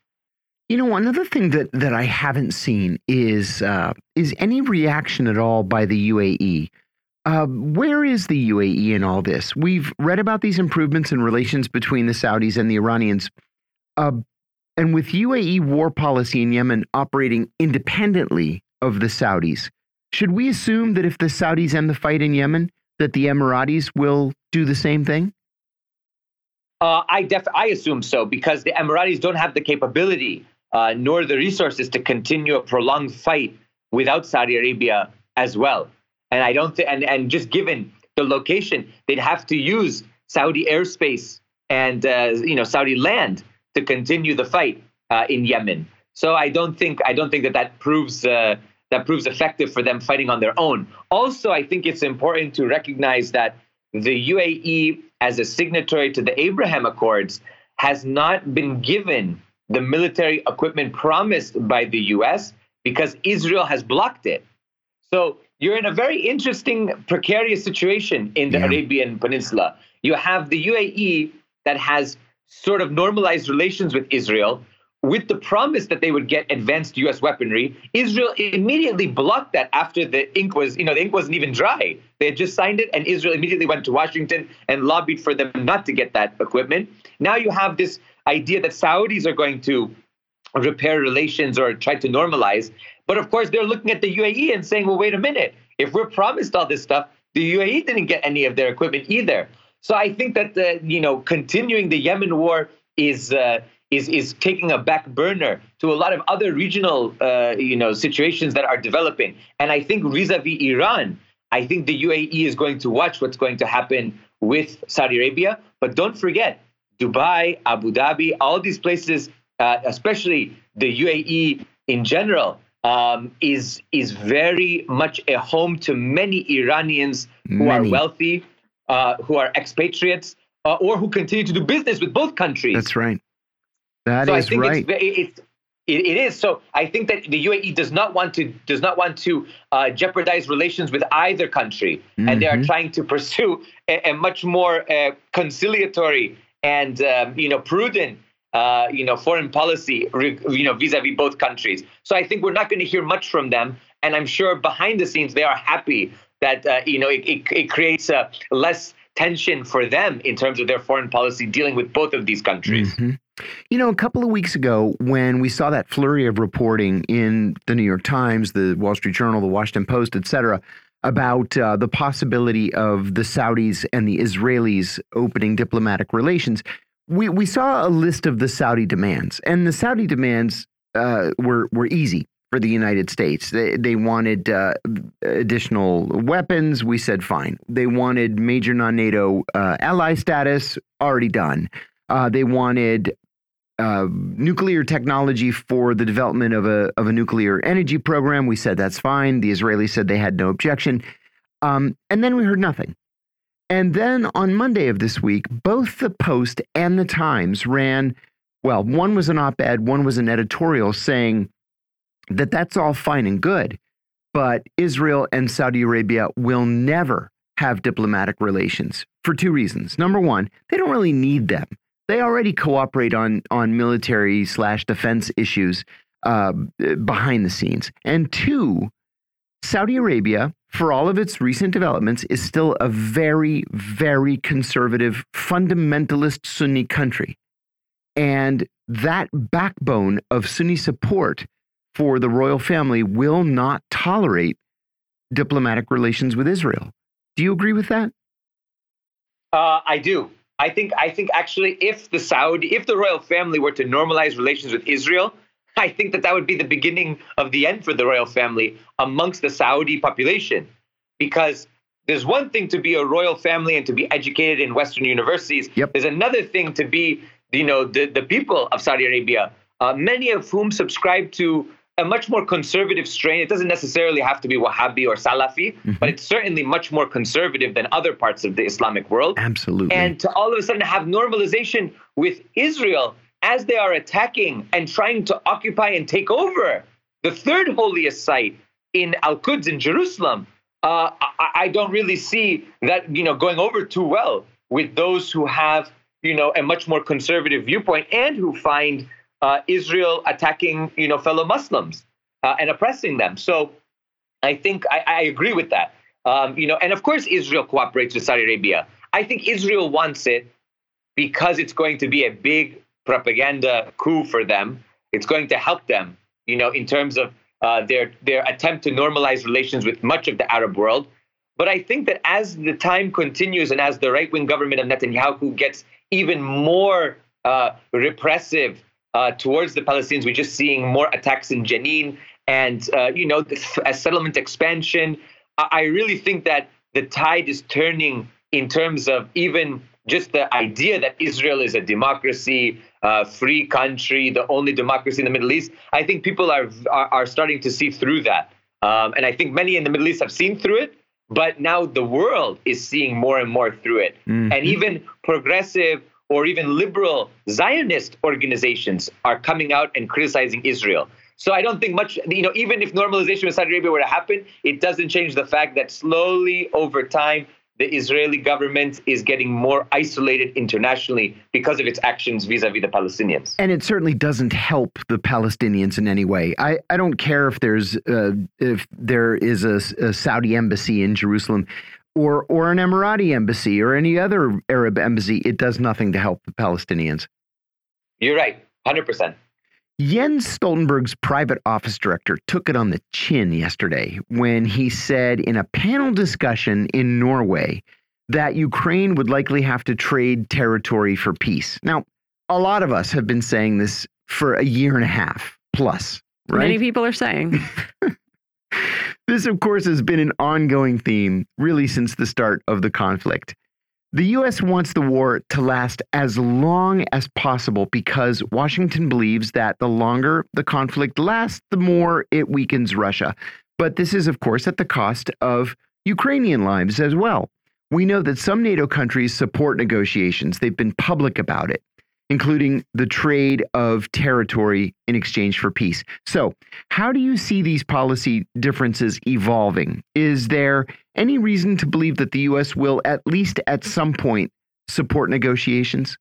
You know, another thing that that I haven't seen is uh, is any reaction at all by the UAE. Uh, where is the UAE in all this? We've read about these improvements in relations between the Saudis and the Iranians. Uh, and with UAE war policy in Yemen operating independently of the Saudis, should we assume that if the Saudis end the fight in Yemen, that the Emiratis will do the same thing? Uh, I def- I assume so because the Emiratis don't have the capability uh, nor the resources to continue a prolonged fight without Saudi Arabia as well. And I don't think, and, and just given the location, they'd have to use Saudi airspace and uh, you know Saudi land to continue the fight uh, in Yemen. So I don't think I don't think that that proves uh, that proves effective for them fighting on their own. Also, I think it's important to recognize that the UAE, as a signatory to the Abraham Accords, has not been given the military equipment promised by the US because Israel has blocked it. So you're in a very interesting, precarious situation in the yeah. Arabian Peninsula. You have the UAE that has sort of normalized relations with Israel, with the promise that they would get advanced U.S. weaponry, Israel immediately blocked that after the ink was, you know, the ink wasn't even dry. They had just signed it, and Israel immediately went to Washington and lobbied for them not to get that equipment. Now you have this idea that Saudis are going to repair relations or try to normalize. But of course, they're looking at the UAE and saying, well, wait a minute. If we're promised all this stuff, the UAE didn't get any of their equipment either. So I think that, the, you know, continuing the Yemen war is. Uh, is is taking a back burner to a lot of other regional uh, you know situations that are developing. And I think vis-a-vis Iran, I think the UAE is going to watch what's going to happen with Saudi Arabia. But don't forget, Dubai, Abu Dhabi, all these places, uh, especially the UAE in general, um, is is very much a home to many Iranians who many. are wealthy, uh, who are expatriates, uh, or who continue to do business with both countries. That's right. That so is I think right. It's, it's it, it is so. I think that the UAE does not want to does not want to uh, jeopardize relations with either country, mm-hmm. and they are mm-hmm. trying to pursue a, a much more uh, conciliatory and um, you know prudent uh, you know foreign policy you know vis-a-vis both countries. So I think we're not going to hear much from them, and I'm sure behind the scenes they are happy that uh, you know it, it, it creates a less tension for them in terms of their foreign policy dealing with both of these countries. Mm-hmm. You know, a couple of weeks ago, when we saw that flurry of reporting in the New York Times, the Wall Street Journal, the Washington Post, et cetera, about uh, the possibility of the Saudis and the Israelis opening diplomatic relations, we, we saw a list of the Saudi demands. And the Saudi demands uh, were, were easy for the United States. They, they wanted uh, additional weapons. We said fine. They wanted major non NATO uh, ally status, already done. Uh, they wanted uh, nuclear technology for the development of a of a nuclear energy program. We said that's fine. The Israelis said they had no objection, um, and then we heard nothing. And then on Monday of this week, both the Post and the Times ran. Well, one was an op-ed, one was an editorial saying that that's all fine and good, but Israel and Saudi Arabia will never have diplomatic relations for two reasons. Number one, they don't really need them They already cooperate on on military slash defense issues uh, behind the scenes. And two, Saudi Arabia, for all of its recent developments, is still a very, very conservative, fundamentalist Sunni country. And that backbone of Sunni support for the royal family will not tolerate diplomatic relations with Israel. Do you agree with that? Uh, I do. I think I think actually if the Saudi if the royal family were to normalize relations with Israel, I think that that would be the beginning of the end for the royal family amongst the Saudi population because there's one thing to be a royal family and to be educated in western universities. Yep. There's another thing to be you know the the people of Saudi Arabia, uh, many of whom subscribe to a much more conservative strain. It doesn't necessarily have to be Wahhabi or Salafi, mm-hmm. but it's certainly much more conservative than other parts of the Islamic world. Absolutely. And to all of a sudden have normalization with Israel as they are attacking and trying to occupy and take over the third holiest site in Al Quds in Jerusalem, uh, I, I don't really see that you know going over too well with those who have you know a much more conservative viewpoint and who find uh, Israel attacking, you know, fellow Muslims uh, and oppressing them. So I think I, I agree with that. Um, you know, and of course Israel cooperates with Saudi Arabia. I think Israel wants it because it's going to be a big propaganda coup for them. It's going to help them, you know, in terms of uh, their their attempt to normalize relations with much of the Arab world. But I think that as the time continues and as the right wing government of Netanyahu gets even more uh, repressive uh, towards the Palestinians. We're just seeing more attacks in Jenin and, uh, you know, a settlement expansion. I really think that the tide is turning in terms of even just the idea that Israel is a democracy, uh, free country, the only democracy in the Middle East. I think people are are, are starting to see through that, um, and I think many in the Middle East have seen through it. But now the world is seeing more and more through it, mm-hmm. and even progressive or even liberal Zionist organizations are coming out and criticizing Israel. So I don't think much, you know, even if normalization with Saudi Arabia were to happen, it doesn't change the fact that slowly over time, the Israeli government is getting more isolated internationally because of its actions vis-a-vis the Palestinians. And it certainly doesn't help the Palestinians in any way. I, I don't care if there's uh, if there is a, a Saudi embassy in Jerusalem or or an Emirati embassy or any other Arab embassy, it does nothing to help the Palestinians. You're right, hundred percent. Jens Stoltenberg's private office director took it on the chin yesterday when he said in a panel discussion in Norway that Ukraine would likely have to trade territory for peace. Now, a lot of us have been saying this for a year and a half plus, right? Many people are saying. This, of course, has been an ongoing theme really since the start of the conflict. The U.S. wants the war to last as long as possible because Washington believes that the longer the conflict lasts, the more it weakens Russia. But this is, of course, at the cost of Ukrainian lives as well. We know that some NATO countries support negotiations, they've been public about it including the trade of territory in exchange for peace. So, how do you see these policy differences evolving? Is there any reason to believe that the U.S. will, at least at some point, support negotiations?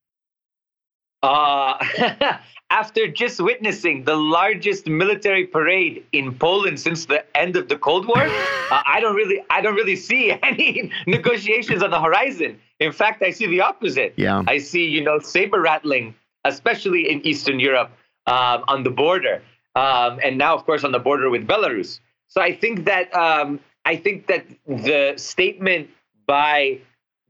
Uh, after just witnessing the largest military parade in Poland since the end of the Cold War, uh, I don't really, I don't really see any negotiations on the horizon. In fact, I see the opposite. Yeah. I see, you know, saber rattling, especially in Eastern Europe um, on the border, um, and now, of course, on the border with Belarus. So I think that um, I think that the statement by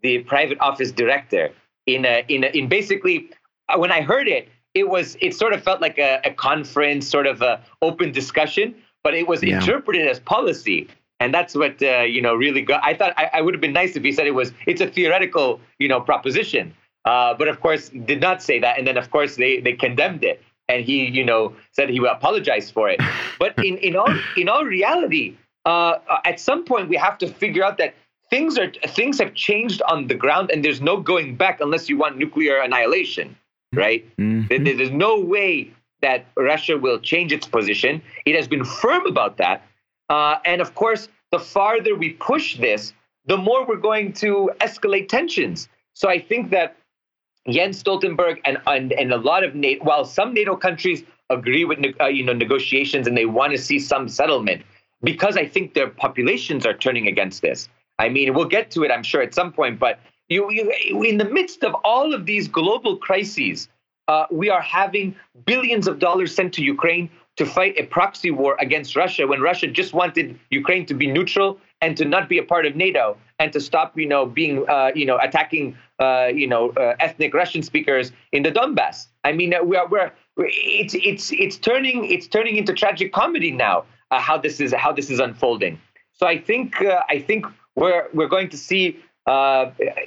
the private office director in a, in a, in basically uh, when I heard it, it was it sort of felt like a, a conference, sort of a open discussion, but it was yeah. interpreted as policy and that's what uh, you know really got. I thought I, I would have been nice if he said it was it's a theoretical you know proposition, uh, but of course did not say that, and then of course they they condemned it, and he you know said he would apologize for it. but in in all in all reality, uh, at some point we have to figure out that things are things have changed on the ground, and there's no going back unless you want nuclear annihilation, right? Mm-hmm. There, there's no way that Russia will change its position. It has been firm about that. Uh, and of course, the farther we push this, the more we're going to escalate tensions. So I think that Jens Stoltenberg and, and, and a lot of NATO, while some NATO countries agree with uh, you know negotiations and they want to see some settlement, because I think their populations are turning against this. I mean, we'll get to it, I'm sure, at some point, but you, you in the midst of all of these global crises, uh, we are having billions of dollars sent to Ukraine to fight a proxy war against Russia when Russia just wanted Ukraine to be neutral and to not be a part of NATO and to stop, you know, being, uh, you know, attacking, uh, you know, uh, ethnic Russian speakers in the Donbass. I mean, uh, we are, we're, it's it's it's turning it's turning into tragic comedy now. Uh, how this is how this is unfolding. So I think uh, I think we're we're going to see,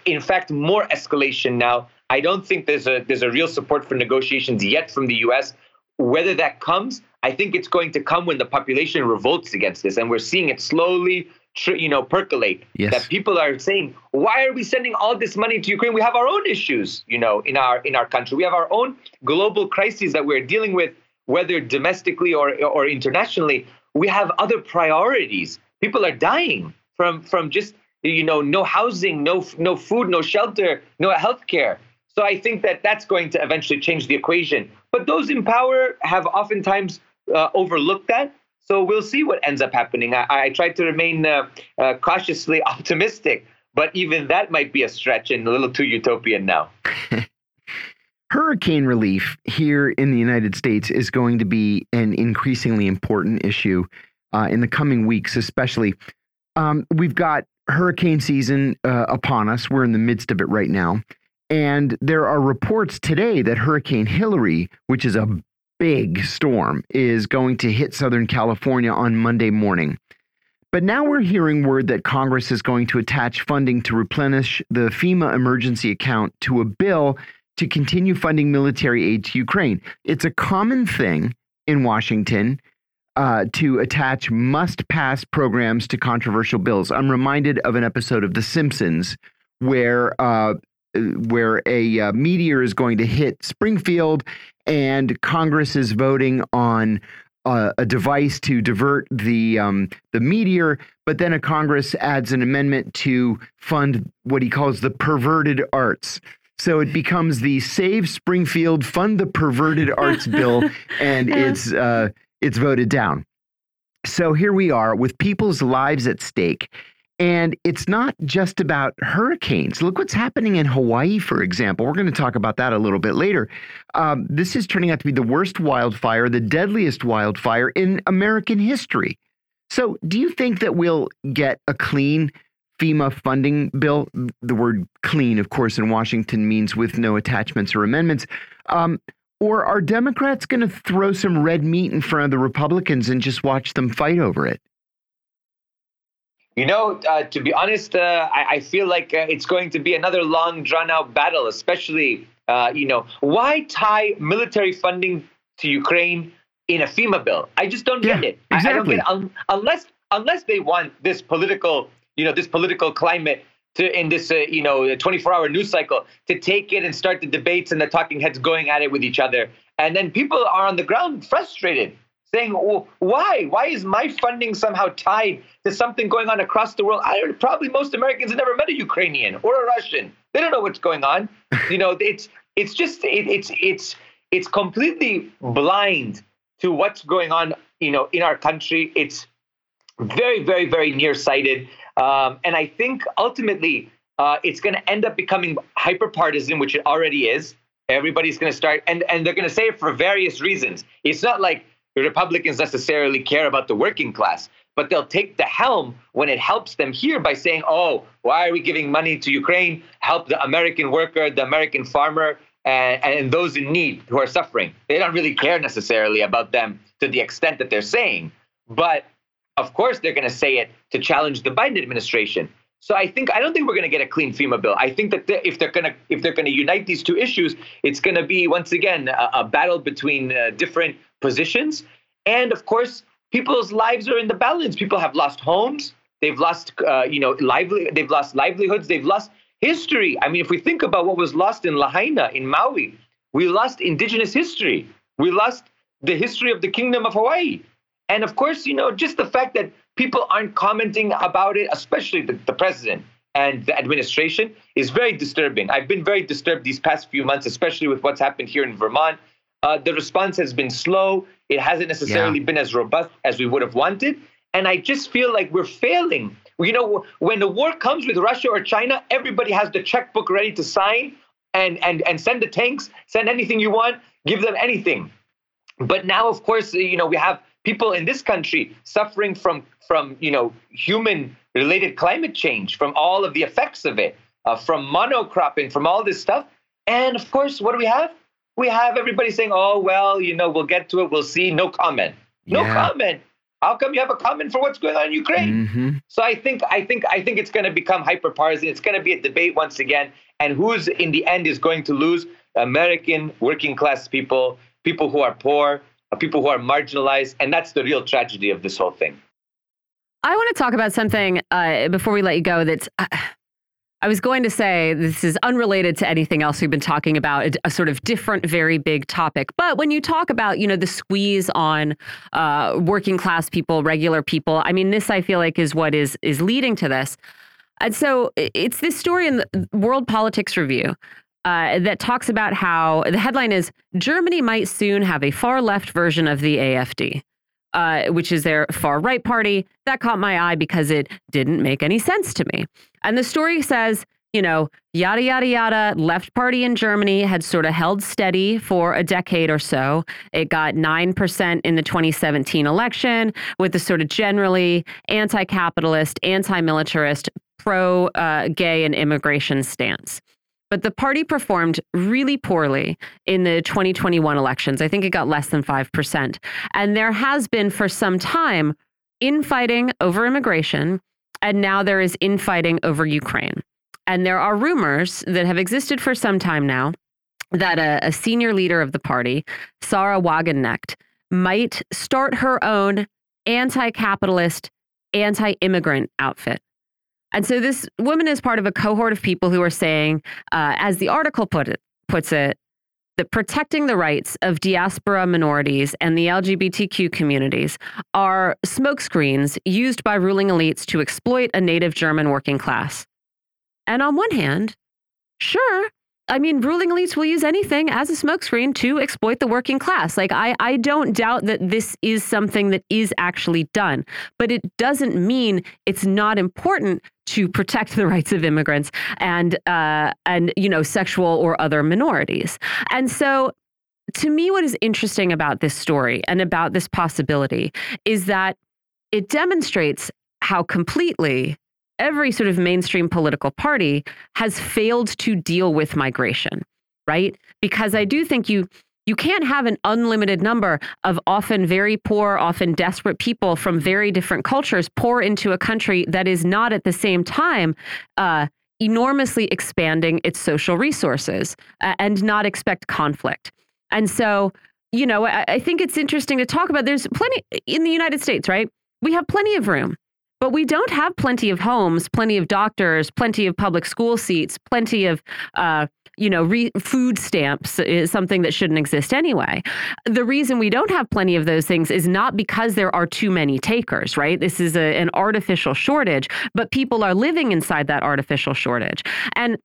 in fact, more escalation now. I don't think there's a there's a real support for negotiations yet from the U.S. Whether that comes, I think it's going to come when the population revolts against this, and we're seeing it slowly, you know, percolate. Yes. That people are saying, "Why are we sending all this money to Ukraine? We have our own issues, you know, in our in our country. We have our own global crises that we're dealing with, whether domestically or or internationally. We have other priorities. People are dying from from just you know no housing, no no food, no shelter, no health care." So I think that that's going to eventually change the equation. But those in power have oftentimes uh, overlooked that. So we'll see what ends up happening. I, I try to remain uh, uh, cautiously optimistic, but even that might be a stretch and a little too utopian now. Hurricane relief here in the United States is going to be an increasingly important issue uh, in the coming weeks, especially. Um, we've got hurricane season uh, upon us. We're in the midst of it right now. And there are reports today that Hurricane Hilary, which is a big storm, is going to hit Southern California on Monday morning. But now we're hearing word that Congress is going to attach funding to replenish the FEMA emergency account to a bill to continue funding military aid to Ukraine. It's a common thing in Washington uh, to attach must pass programs to controversial bills. I'm reminded of an episode of The Simpsons where uh, where a uh, meteor is going to hit Springfield, and Congress is voting on uh, a device to divert the um, the meteor, but then a Congress adds an amendment to fund what he calls the perverted arts. So it becomes the Save Springfield, Fund the Perverted Arts bill, and it's uh, it's voted down. So here we are with people's lives at stake. And it's not just about hurricanes. Look what's happening in Hawaii, for example. We're going to talk about that a little bit later. Um, this is turning out to be the worst wildfire, the deadliest wildfire in American history. So, do you think that we'll get a clean FEMA funding bill? The word clean, of course, in Washington means with no attachments or amendments. Um, or are Democrats going to throw some red meat in front of the Republicans and just watch them fight over it? You know, uh, to be honest, uh, I, I, feel like uh, it's going to be another long, drawn out battle, especially, uh, you know, why tie military funding to Ukraine in a FEMA bill? I just don't yeah, get it. Exactly. I, I don't get it. Unless, unless they want this political, you know, this political climate to, in this, uh, you know, 24 hour news cycle to take it and start the debates and the talking heads going at it with each other. And then people are on the ground frustrated saying, well, why? Why is my funding somehow tied to something going on across the world? I probably most Americans have never met a Ukrainian or a Russian. They don't know what's going on. you know, it's it's just it, it's it's it's completely blind to what's going on. You know, in our country, it's very very very nearsighted, um, and I think ultimately uh, it's going to end up becoming hyper partisan, which it already is. Everybody's going to start, and and they're going to say it for various reasons. It's not like the Republicans necessarily care about the working class, but they'll take the helm when it helps them here by saying, oh, why are we giving money to Ukraine? Help the American worker, the American farmer, and, and those in need who are suffering. They don't really care necessarily about them to the extent that they're saying. But of course, they're going to say it to challenge the Biden administration. So I think I don't think we're going to get a clean FEMA bill. I think that if they're going to if they're going to unite these two issues, it's going to be once again a, a battle between uh, different positions. And of course, people's lives are in the balance. People have lost homes. They've lost, uh, you know, lively. They've lost livelihoods. They've lost history. I mean, if we think about what was lost in Lahaina, in Maui, we lost indigenous history. We lost the history of the Kingdom of Hawaii. And of course, you know, just the fact that people aren't commenting about it, especially the, the president and the administration is very disturbing. I've been very disturbed these past few months, especially with what's happened here in Vermont. Uh, the response has been slow. It hasn't necessarily yeah. been as robust as we would have wanted. And I just feel like we're failing. You know, when the war comes with Russia or China, everybody has the checkbook ready to sign and, and, and send the tanks, send anything you want, give them anything. But now, of course, you know, we have people in this country suffering from, from you know, human related climate change, from all of the effects of it, uh, from monocropping, from all this stuff. And of course, what do we have? We have everybody saying, oh, well, you know, we'll get to it, we'll see, no comment. No yeah. comment. How come you have a comment for what's going on in Ukraine? Mm-hmm. So I think I think I think it's going to become hyperpartisan. It's going to be a debate once again, and who's in the end is going to lose? American working class people, people who are poor, people who are marginalized, and that's the real tragedy of this whole thing. I want to talk about something uh, before we let you go. That's uh, I was going to say this is unrelated to anything else we've been talking about, a, sort of different, very big topic. But when you talk about, you know, the squeeze on uh, working class people, regular people, I mean, this I feel like is what is is leading to this. And so it's this story in the World Politics Review uh, that talks about how the headline is Germany might soon have a far left version of the AFD. Uh, which is their far right party. That caught my eye because it didn't make any sense to me. And the story says, you know, yada, yada, yada, left party in Germany had sort of held steady for a decade or so. It got 9% in the 2017 election with the sort of generally anti capitalist, anti militarist, pro uh, gay and immigration stance. But the party performed really poorly in the 2021 elections. I think it got less than 5%. And there has been for some time infighting over immigration and now there is infighting over Ukraine. And there are rumors that have existed for some time now that a, a senior leader of the party, Sahra Wagenknecht, might start her own anti capitalist, anti immigrant outfit. And so this woman is part of a cohort of people who are saying, uh, as the article put it, puts it, that protecting the rights of diaspora minorities and the LGBTQ communities are smokescreens used by ruling elites to exploit a native German working class. And on one hand, sure, I mean, ruling elites will use anything as a smokescreen to exploit the working class. Like, I, I don't doubt that this is something that is actually done, but it doesn't mean it's not important to protect the rights of immigrants and, uh, and you know, sexual or other minorities. And so, to me, what is interesting about this story and about this possibility is that it demonstrates how completely every sort of mainstream political party has failed to deal with migration, right? Because I do think you you can't have an unlimited number of often very poor, often desperate people from very different cultures pour into a country that is not at the same time uh, enormously expanding its social resources uh, and not expect conflict. And so, you know, I, I think it's interesting to talk about. There's plenty in the United States, right? We have plenty of room but we don't have plenty of homes, plenty of doctors, plenty of public school seats, plenty of, uh, you know, food stamps is something that shouldn't exist anyway. The reason we don't have plenty of those things is not because there are too many takers, right? This is a, an artificial shortage, but people are living inside that artificial shortage. And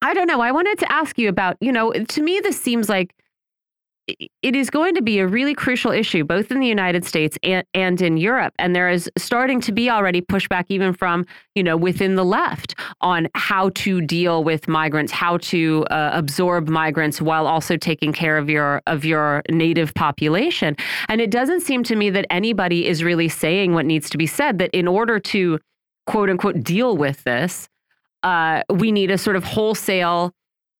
I don't know, I wanted to ask you about, you know, to me, this seems like it is going to be a really crucial issue, both in the United States and, and in Europe. And there is starting to be already pushback, even from you know within the left, on how to deal with migrants, how to uh, absorb migrants while also taking care of your of your native population. And it doesn't seem to me that anybody is really saying what needs to be said. That in order to quote unquote deal with this, uh, we need a sort of wholesale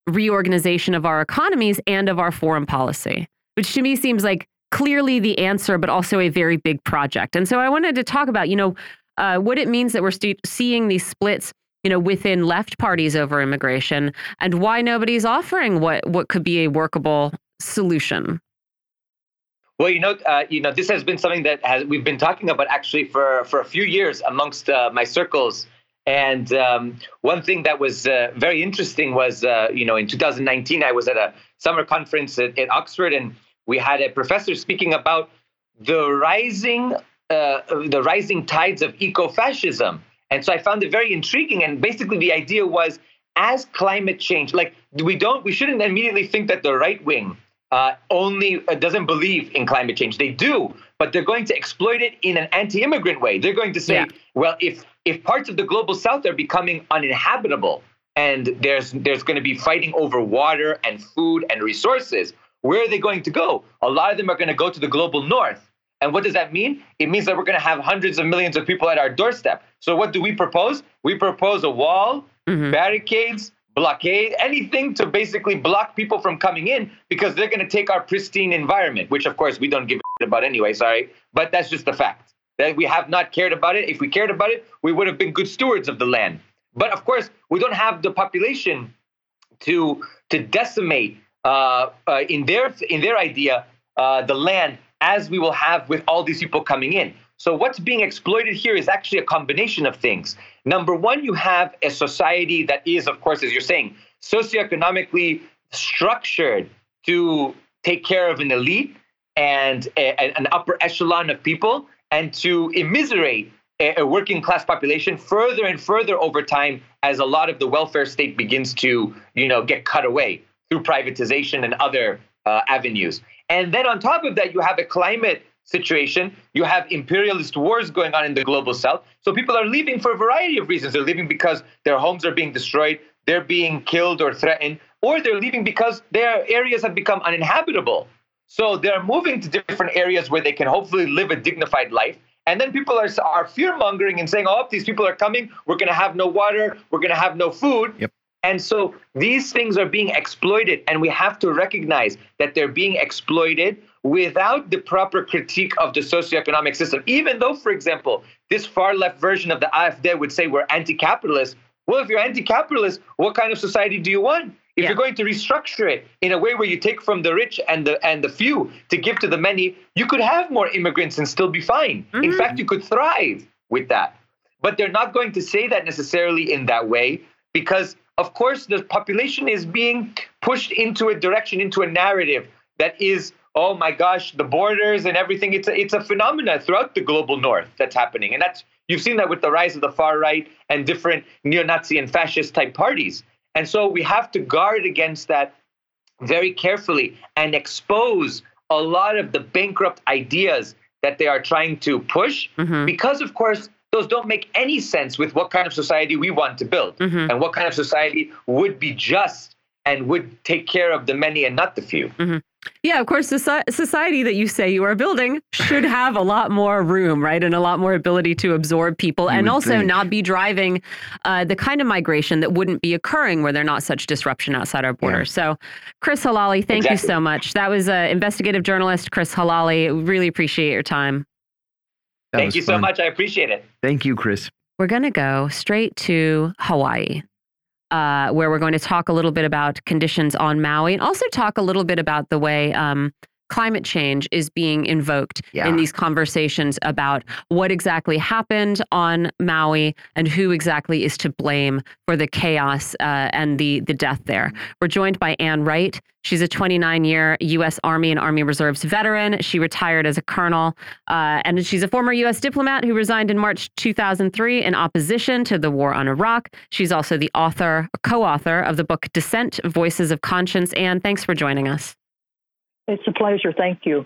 reorganization of our economies and of our foreign policy, which to me seems like clearly the answer, but also a very big project. And so I wanted to talk about, you know, uh, what it means that we're seeing these splits, you know, within left parties over immigration, and why nobody's offering what what could be a workable solution. Well, you know, uh, you know, this has been something that has we've been talking about actually for for a few years amongst uh, my circles and um, one thing that was uh, very interesting was, uh, you know, in 2019, I was at a summer conference at, at Oxford, and we had a professor speaking about the rising, uh, the rising tides of eco-fascism. And so I found it very intriguing. And basically, the idea was as climate change, like we don't, we shouldn't immediately think that the right wing uh, only uh, doesn't believe in climate change. They do, but they're going to exploit it in an anti-immigrant way. They're going to say, yeah. well, if if parts of the global south are becoming uninhabitable and there's there's going to be fighting over water and food and resources, where are they going to go? A lot of them are going to go to the global north. And what does that mean? It means that we're going to have hundreds of millions of people at our doorstep. So what do we propose? We propose a wall, mm-hmm. barricades, blockade, anything to basically block people from coming in because they're going to take our pristine environment, which of course we don't give a about anyway, sorry. But that's just the fact that we have not cared about it. If we cared about it, we would have been good stewards of the land. But of course, we don't have the population to to decimate uh, uh, in their in their idea uh, the land as we will have with all these people coming in. So what's being exploited here is actually a combination of things. Number one, you have a society that is, of course, as you're saying, socioeconomically structured to take care of an elite and a, an upper echelon of people and to immiserate a, working class population further and further over time as a lot of the welfare state begins to, you know, get cut away through privatization and other uh, avenues. And then on top of that, you have a climate situation. You have imperialist wars going on in the global south. So people are leaving for a variety of reasons. They're leaving because their homes are being destroyed, they're being killed or threatened, or they're leaving because their areas have become uninhabitable. So they're moving to different areas where they can hopefully live a dignified life. And then people are, are fear mongering and saying, oh, these people are coming. We're going to have no water. We're going to have no food. Yep. And so these things are being exploited, and we have to recognize that they're being exploited without the proper critique of the socioeconomic system. Even though, for example, this far left version of the AfD would say we're anti capitalist. Well, if you're anti capitalist, what kind of society do you want? If yeah. you're going to restructure it in a way where you take from the rich and the and the few to give to the many, you could have more immigrants and still be fine. Mm-hmm. In fact, you could thrive with that. But they're not going to say that necessarily in that way because of course, the population is being pushed into a direction, into a narrative that is, oh my gosh, the borders and everything. It's a, it's a phenomenon throughout the global north that's happening. And that's you've seen that with the rise of the far right and different neo-Nazi and fascist type parties. And so we have to guard against that very carefully and expose a lot of the bankrupt ideas that they are trying to push mm-hmm. because of course those don't make any sense with what kind of society we want to build mm-hmm. and what kind of society would be just and would take care of the many and not the few. Mm-hmm. Yeah, of course, the society that you say you are building should have a lot more room, right? And a lot more ability to absorb people you and also think. not be driving uh, the kind of migration that wouldn't be occurring where there's not such disruption outside our borders. Yeah. So, Chris Helali, thank exactly. you so much. That was uh, investigative journalist Chris Helali. Really appreciate your time. That Thank you fun. so much. I appreciate it. Thank you, Chris. We're going to go straight to Hawaii. Uh, where we're going to talk a little bit about conditions on Maui and also talk a little bit about the way um, climate change is being invoked yeah. in these conversations about what exactly happened on Maui and who exactly is to blame for the chaos uh, and the the death there. We're joined by Anne Wright. She's a 29 year U.S. Army and Army Reserves veteran. She retired as a colonel, uh, and she's a former U.S. diplomat who resigned in March 2003 in opposition to the war on Iraq. She's also the author, co author of the book Dissent Voices of Conscience. Ann, thanks for joining us. It's a pleasure. Thank you.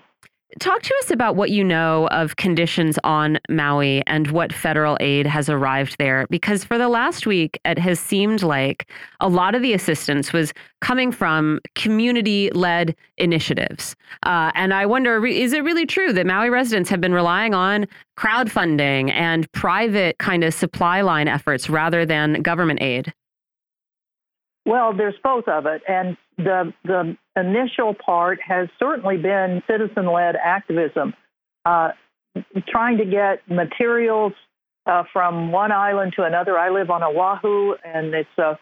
Talk to us about what you know of conditions on Maui and what federal aid has arrived there. Because for the last week, it has seemed like a lot of the assistance was coming from community led initiatives. Uh, and I wonder is it really true that Maui residents have been relying on crowdfunding and private kind of supply line efforts rather than government aid? Well, there's both of it. And the, the initial part has certainly been citizen led activism, uh, trying to get materials uh, from one island to another. I live on Oahu, and it's uh,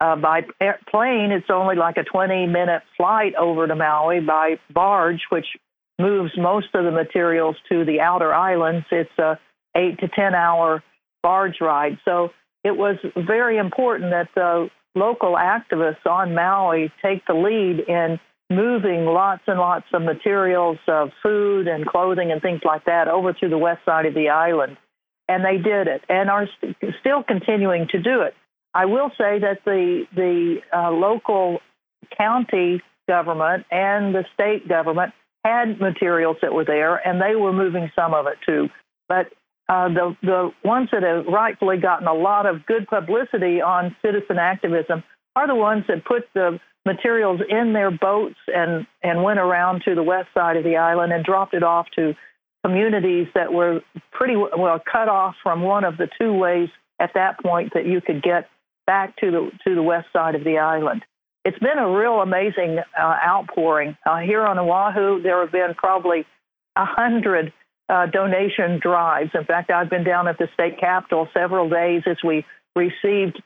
uh, by plane, it's only like a 20 minute flight over to Maui. By barge, which moves most of the materials to the outer islands, it's a eight to 10 hour barge ride. So it was very important that the local activists on Maui take the lead in moving lots and lots of materials, of food and clothing and things like that over to the west side of the island. and they did it and are st- still continuing to do it. I will say that the the uh, local county government and the state government had materials that were there, and they were moving some of it too. But uh, the the ones that have rightfully gotten a lot of good publicity on citizen activism are the ones that put the materials in their boats and and went around to the west side of the island and dropped it off to communities that were pretty well cut off from one of the two ways at that point that you could get back to the to the west side of the island. It's been a real amazing uh, outpouring uh, here on Oahu. There have been probably a hundred uh, donation drives. In fact, I've been down at the state capitol several days as we received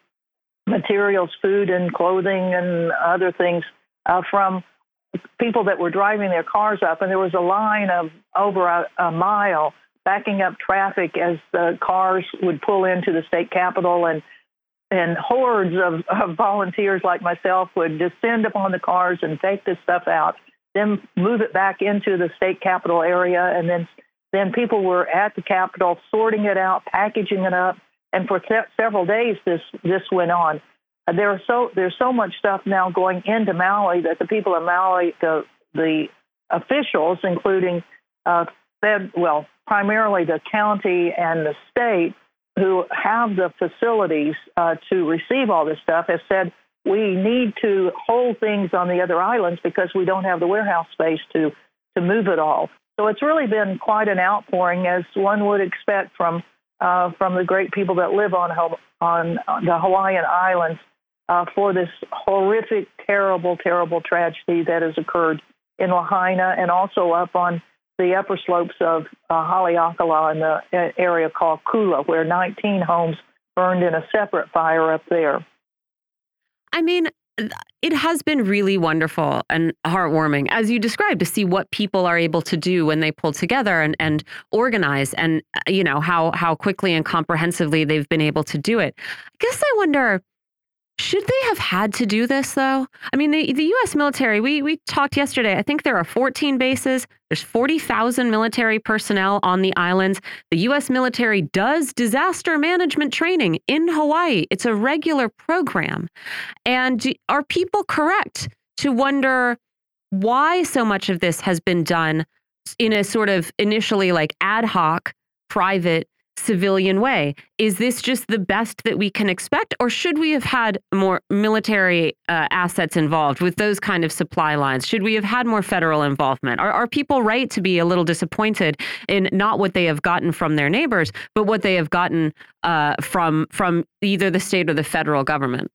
materials, food and clothing and other things uh, from people that were driving their cars up. And there was a line of over a, a mile backing up traffic as the cars would pull into the state capitol and and hordes of, of volunteers like myself would descend upon the cars and take this stuff out, then move it back into the state capitol area, and then then people were at the Capitol sorting it out, packaging it up, and for se- several days this this went on. Uh, there are so there's so much stuff now going into Maui that the people of Maui, the the officials, including uh, Fed, well, primarily the county and the state, who have the facilities uh, to receive all this stuff, have said we need to hold things on the other islands because we don't have the warehouse space to to move it all. So it's really been quite an outpouring, as one would expect from uh, from the great people that live on on the Hawaiian Islands uh, for this horrific, terrible, terrible tragedy that has occurred in Lahaina and also up on the upper slopes of uh, Haleakala in the uh, area called Kula, where 19 homes burned in a separate fire up there. I mean, it has been really wonderful and heartwarming, as you described, to see what people are able to do when they pull together and, and organize and, uh, you know, how, how quickly and comprehensively they've been able to do it. I guess I wonder should they have had to do this though? I mean, the, the US military, we we talked yesterday. I think there are 14 bases. There's 40,000 military personnel on the islands. The US military does disaster management training in Hawaii. It's a regular program. And are people correct to wonder why so much of this has been done in a sort of initially like ad hoc private civilian way. Is this just the best that we can expect, or should we have had more military uh, assets involved with those kind of supply lines? Should we have had more federal involvement? Are, are people right to be a little disappointed in not what they have gotten from their neighbors, but what they have gotten uh, from from either the state or the federal government?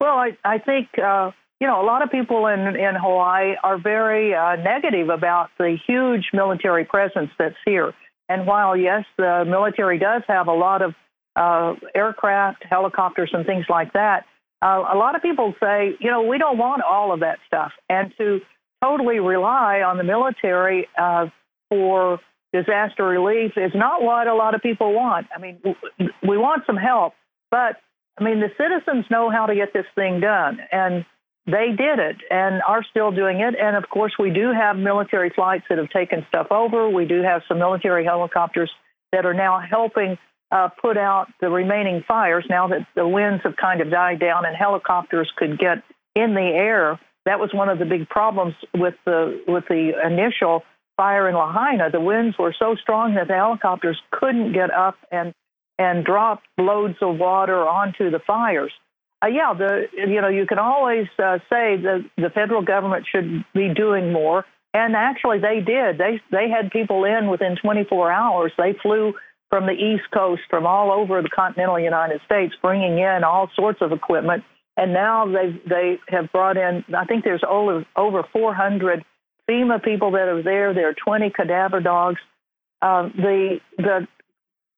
Well, I, I think. Uh you know, a lot of people in, in Hawaii are very uh, negative about the huge military presence that's here. And while, yes, the military does have a lot of uh, aircraft, helicopters, and things like that, uh, a lot of people say, you know, we don't want all of that stuff. And to totally rely on the military uh, for disaster relief is not what a lot of people want. I mean, we want some help, but I mean, the citizens know how to get this thing done. And they did it and are still doing it. And of course, we do have military flights that have taken stuff over. We do have some military helicopters that are now helping uh, put out the remaining fires now that the winds have kind of died down and helicopters could get in the air. That was one of the big problems with the with the initial fire in Lahaina. The winds were so strong that the helicopters couldn't get up and and drop loads of water onto the fires. Uh, yeah, the you know you can always uh, say that the federal government should be doing more, and actually they did. They they had people in within 24 hours. They flew from the East Coast, from all over the continental United States, bringing in all sorts of equipment. And now they they have brought in. I think there's over over 400 FEMA people that are there. There are 20 cadaver dogs. Uh, the the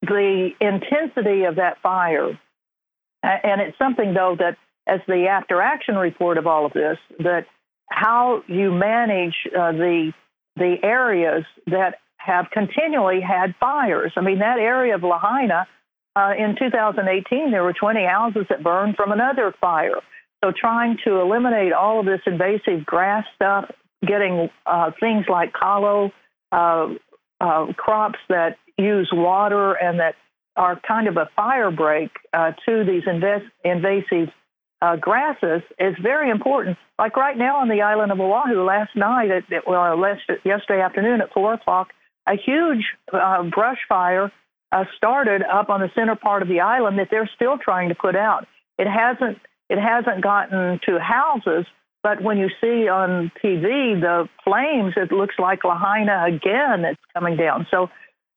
the intensity of that fire and it's something, though, that as the after action report of all of this, that how you manage uh, the the areas that have continually had fires. I mean, that area of Lahaina uh, in 2018, there were 20 houses that burned from another fire. So, trying to eliminate all of this invasive grass stuff, getting uh, things like kalo, uh, uh, crops that use water and that are kind of a fire break uh, to these invest- invasive uh, grasses is very important. Like right now on the island of Oahu, last night, at, well, last, yesterday afternoon at 4 o'clock, a huge uh, brush fire uh, started up on the center part of the island that they're still trying to put out. It hasn't it hasn't gotten to houses, but when you see on TV the flames, it looks like Lahaina again that's coming down. So,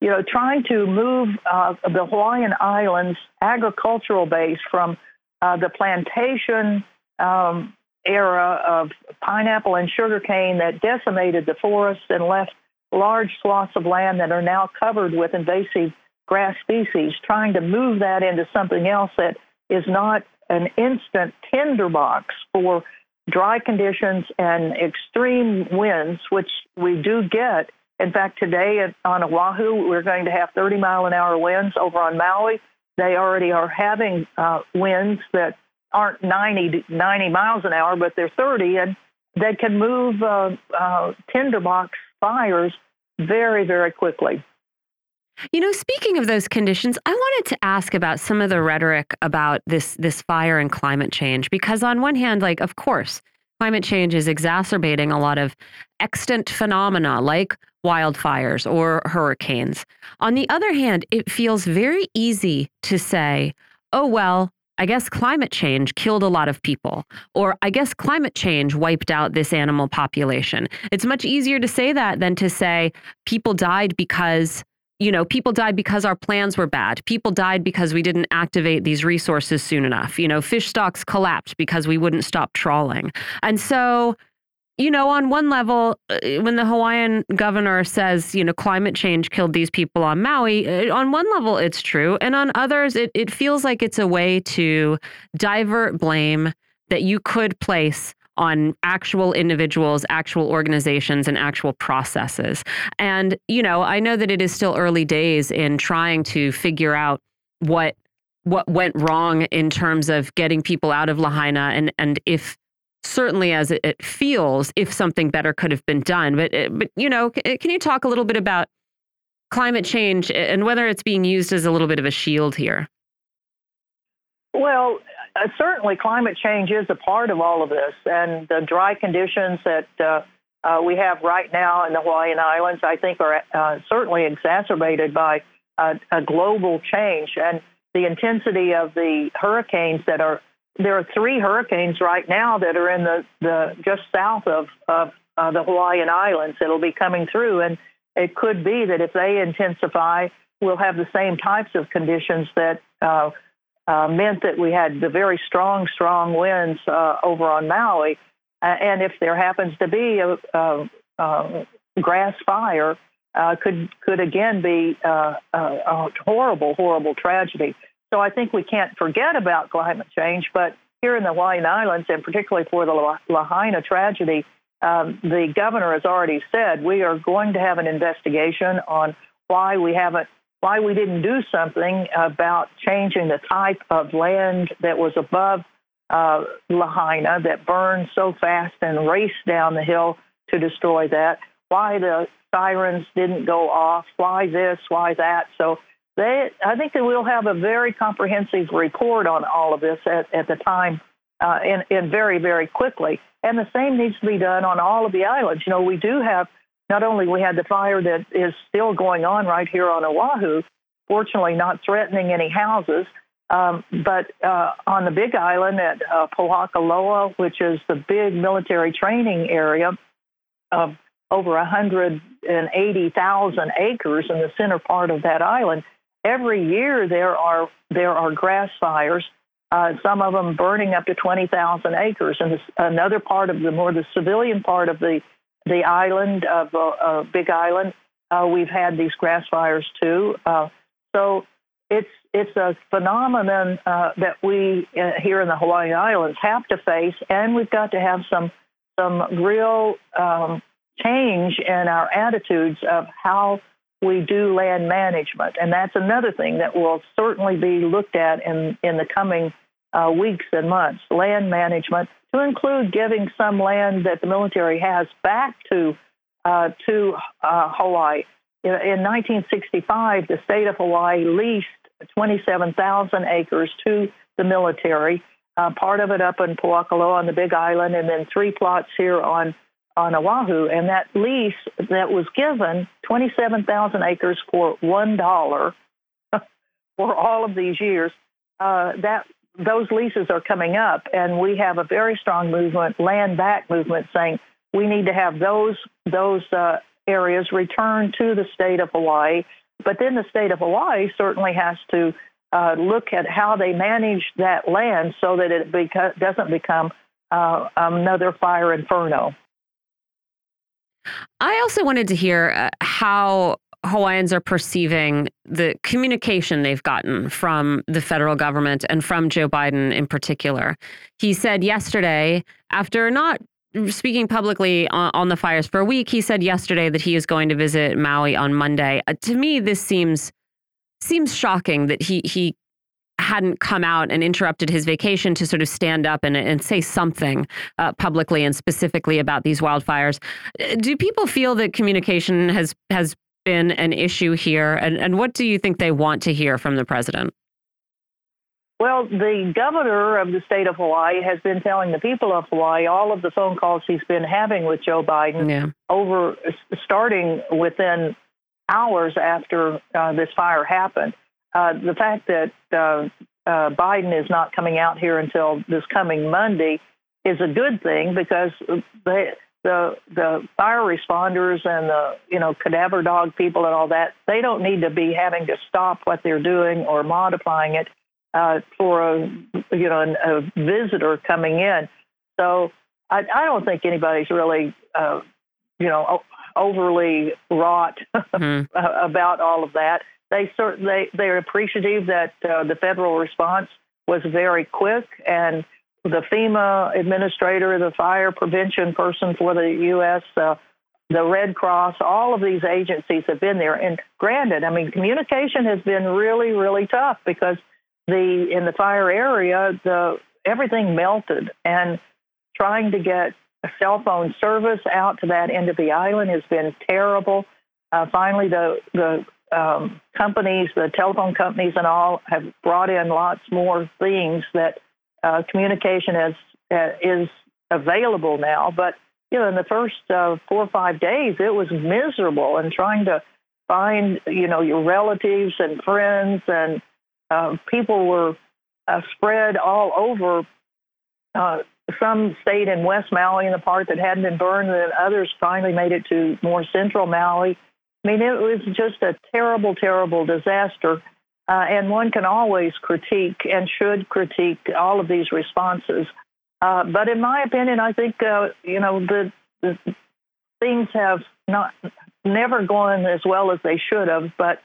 you know, trying to move uh, the Hawaiian Islands agricultural base from uh, the plantation um, era of pineapple and sugarcane that decimated the forests and left large swaths of land that are now covered with invasive grass species, trying to move that into something else that is not an instant tinderbox for dry conditions and extreme winds, which we do get. In fact, today on Oahu, we're going to have 30 mile an hour winds. Over on Maui, they already are having uh, winds that aren't 90, 90 miles an hour, but they're 30, and they can move uh, uh, tinderbox fires very, very quickly. You know, speaking of those conditions, I wanted to ask about some of the rhetoric about this this fire and climate change because on one hand, like of course, climate change is exacerbating a lot of extant phenomena like wildfires or hurricanes. On the other hand, it feels very easy to say, "Oh well, I guess climate change killed a lot of people, or I guess climate change wiped out this animal population. It's much easier to say that than to say people died because you know, people died because our plans were bad. People died because we didn't activate these resources soon enough. You know, fish stocks collapsed because we wouldn't stop trawling. And so, you know, on one level, uh, when the Hawaiian governor says, you know, climate change killed these people on Maui, uh, on one level, it's true. And on others, it, it feels like it's a way to divert blame that you could place on actual individuals, actual organizations, and actual processes. And, you know, I know that it is still early days in trying to figure out what what went wrong in terms of getting people out of Lahaina and and if certainly as it, it feels if something better could have been done but eh, but you know can you talk a little bit about climate change and whether it's being used as a little bit of a shield here well uh, certainly climate change is a part of all of this, and the dry conditions that uh, uh, we have right now in the Hawaiian Islands, I think, are uh, certainly exacerbated by a global change and the intensity of the hurricanes that are. There are three hurricanes right now that are in the, the just south of, of uh, the Hawaiian Islands that'll be coming through, and it could be that if they intensify, we'll have the same types of conditions that uh, meant that we had the very strong, strong winds uh, over on Maui. Uh, and if there happens to be a, a, a grass fire, uh, could could again be uh, a horrible, horrible tragedy. So I think we can't forget about climate change. But here in the Hawaiian Islands, and particularly for the Lahaina tragedy, um, the governor has already said we are going to have an investigation on why we haven't why we didn't do something about changing the type of land that was above uh, Lahaina that burned so fast and raced down the hill to destroy that, why the sirens didn't go off, why this, why that. So they, I think that we'll have a very comprehensive report on all of this at, at the time uh, and, and very, very quickly. And the same needs to be done on all of the islands. You know, we do have not only we had the fire that is still going on right here on Oahu, fortunately not threatening any houses, um, but uh, on the Big Island at uh, Pohakuloa, which is the big military training area of over 180,000 acres in the center part of that island, every year there are there are grass fires. Uh, some of them burning up to 20,000 acres, and this, another part of the more the civilian part of the the island of uh, uh, Big Island. Uh, we've had these grass fires too. Uh, so it's it's a phenomenon uh, that we uh, here in the Hawaiian Islands have to face, and we've got to have some some real um, change in our attitudes of how we do land management, and that's another thing that will certainly be looked at in in the coming weeks and months. Land management include giving some land that the military has back to uh, to uh, Hawaii. in 1965, the state of Hawaii leased 27,000 acres to the military, uh, part of it up in Pohakuloa on the Big Island, and then three plots here on on Oahu. And that lease that was given, 27,000 acres for one dollar for all of these years, uh, that those leases are coming up, and we have a very strong movement, land back movement, saying we need to have those those uh, areas returned to the state of Hawaii. But then the state of Hawaii certainly has to uh, look at how they manage that land so that it beca- doesn't become uh, another fire inferno. I also wanted to hear uh, how Hawaiians are perceiving the communication they've gotten from the federal government and from Joe Biden in particular. He said yesterday, after not speaking publicly on, on, the fires for a week, he said yesterday that he is going to visit Maui on Monday. Uh, to me, this seems seems shocking that he he hadn't come out and interrupted his vacation to sort of stand up and, and say something uh, publicly and specifically about these wildfires. Uh, do people feel that communication has has been an issue here, and and what do you think they want to hear from the president? Well, the governor of the state of Hawaii has been telling the people of Hawaii all of the phone calls he's been having with Joe Biden yeah. over starting within hours after uh, this fire happened. Uh, the fact that uh, uh, Biden is not coming out here until this coming Monday is a good thing because they, the the fire responders and the you know cadaver dog people and all that they don't need to be having to stop what they're doing or modifying it uh, for a you know a visitor coming in. So I, I don't think anybody's really uh, you know overly wrought mm-hmm. about all of that. They certainly they're appreciative that uh, the federal response was very quick and the FEMA administrator, the fire prevention person for the U.S. Uh, the Red Cross, all of these agencies have been there. And granted, I mean, communication has been really, really tough because the in the fire area, the everything melted, and trying to get a cell phone service out to that end of the island has been terrible. Uh, finally, the the um, companies, the telephone companies, and all have brought in lots more things that uh, communication is uh, is available now. But you know, in the first uh, four or five days, it was miserable, and trying to find you know your relatives and friends and uh, people were uh, spread all over. Uh, some stayed in West Maui in the part that hadn't been burned, and others finally made it to more central Maui. I mean, it was just a terrible, terrible disaster. Uh, and one can always critique and should critique all of these responses. Uh, but in my opinion, I think uh, you know the, the, things have not never gone as well as they should have. But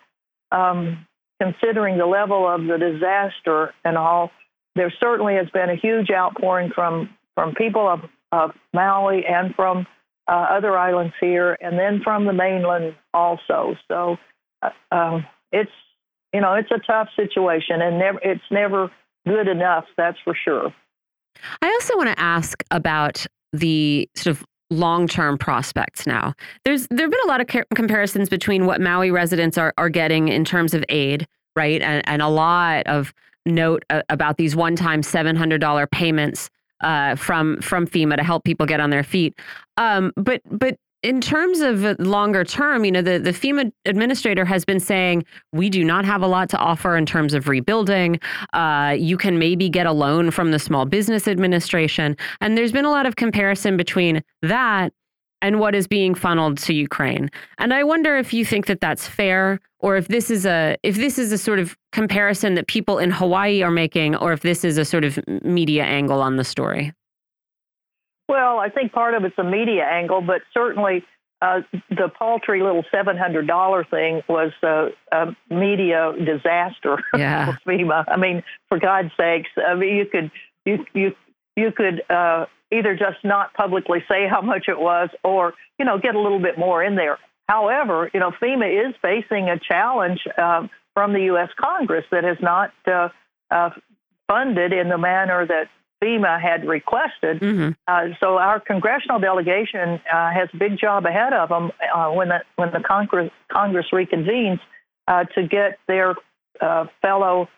um, considering the level of the disaster and all, there certainly has been a huge outpouring from from people of, of Maui and from uh, other islands here, and then from the mainland also. So uh, um, it's you know it's a tough situation, and never it's never good enough. That's for sure. I also want to ask about the sort of long-term prospects now. There's there've been a lot of comparisons between what Maui residents are are getting in terms of aid, right? And and a lot of note uh, about these one-time $700 payments uh, from from FEMA to help people get on their feet. Um, but but in terms of longer term, you know, the, the FEMA administrator has been saying we do not have a lot to offer in terms of rebuilding. Uh, you can maybe get a loan from the Small Business Administration. And there's been a lot of comparison between that and what is being funneled to Ukraine. And I wonder if you think that that's fair or if this is a if this is a sort of comparison that people in Hawaii are making or if this is a sort of media angle on the story. Well, I think part of it's a media angle, but certainly uh, the paltry little seven hundred dollar thing was a, a media disaster yeah. for FEMA. I mean, for God's sakes, I mean, you could you you you could uh, either just not publicly say how much it was, or you know, get a little bit more in there. However, you know, FEMA is facing a challenge uh, from the U.S. Congress that has not uh, uh, funded in the manner that FEMA had requested. Mhm. Uh, so our congressional delegation uh, has a big job ahead of them uh, when the when the Congress Congress reconvenes uh, to get their uh, fellow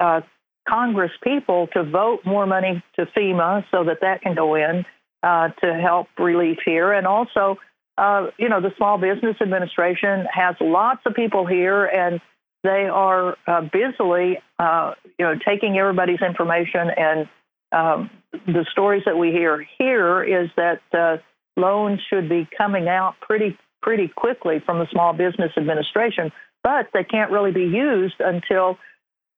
uh, Congress people to vote more money to FEMA so that that can go in uh, to help relief here, and also. Uh, you know, the Small Business Administration has lots of people here, and they are uh, busily, uh, you know, taking everybody's information. And um, the stories that we hear here is that uh, loans should be coming out pretty pretty quickly from the Small Business Administration, but they can't really be used until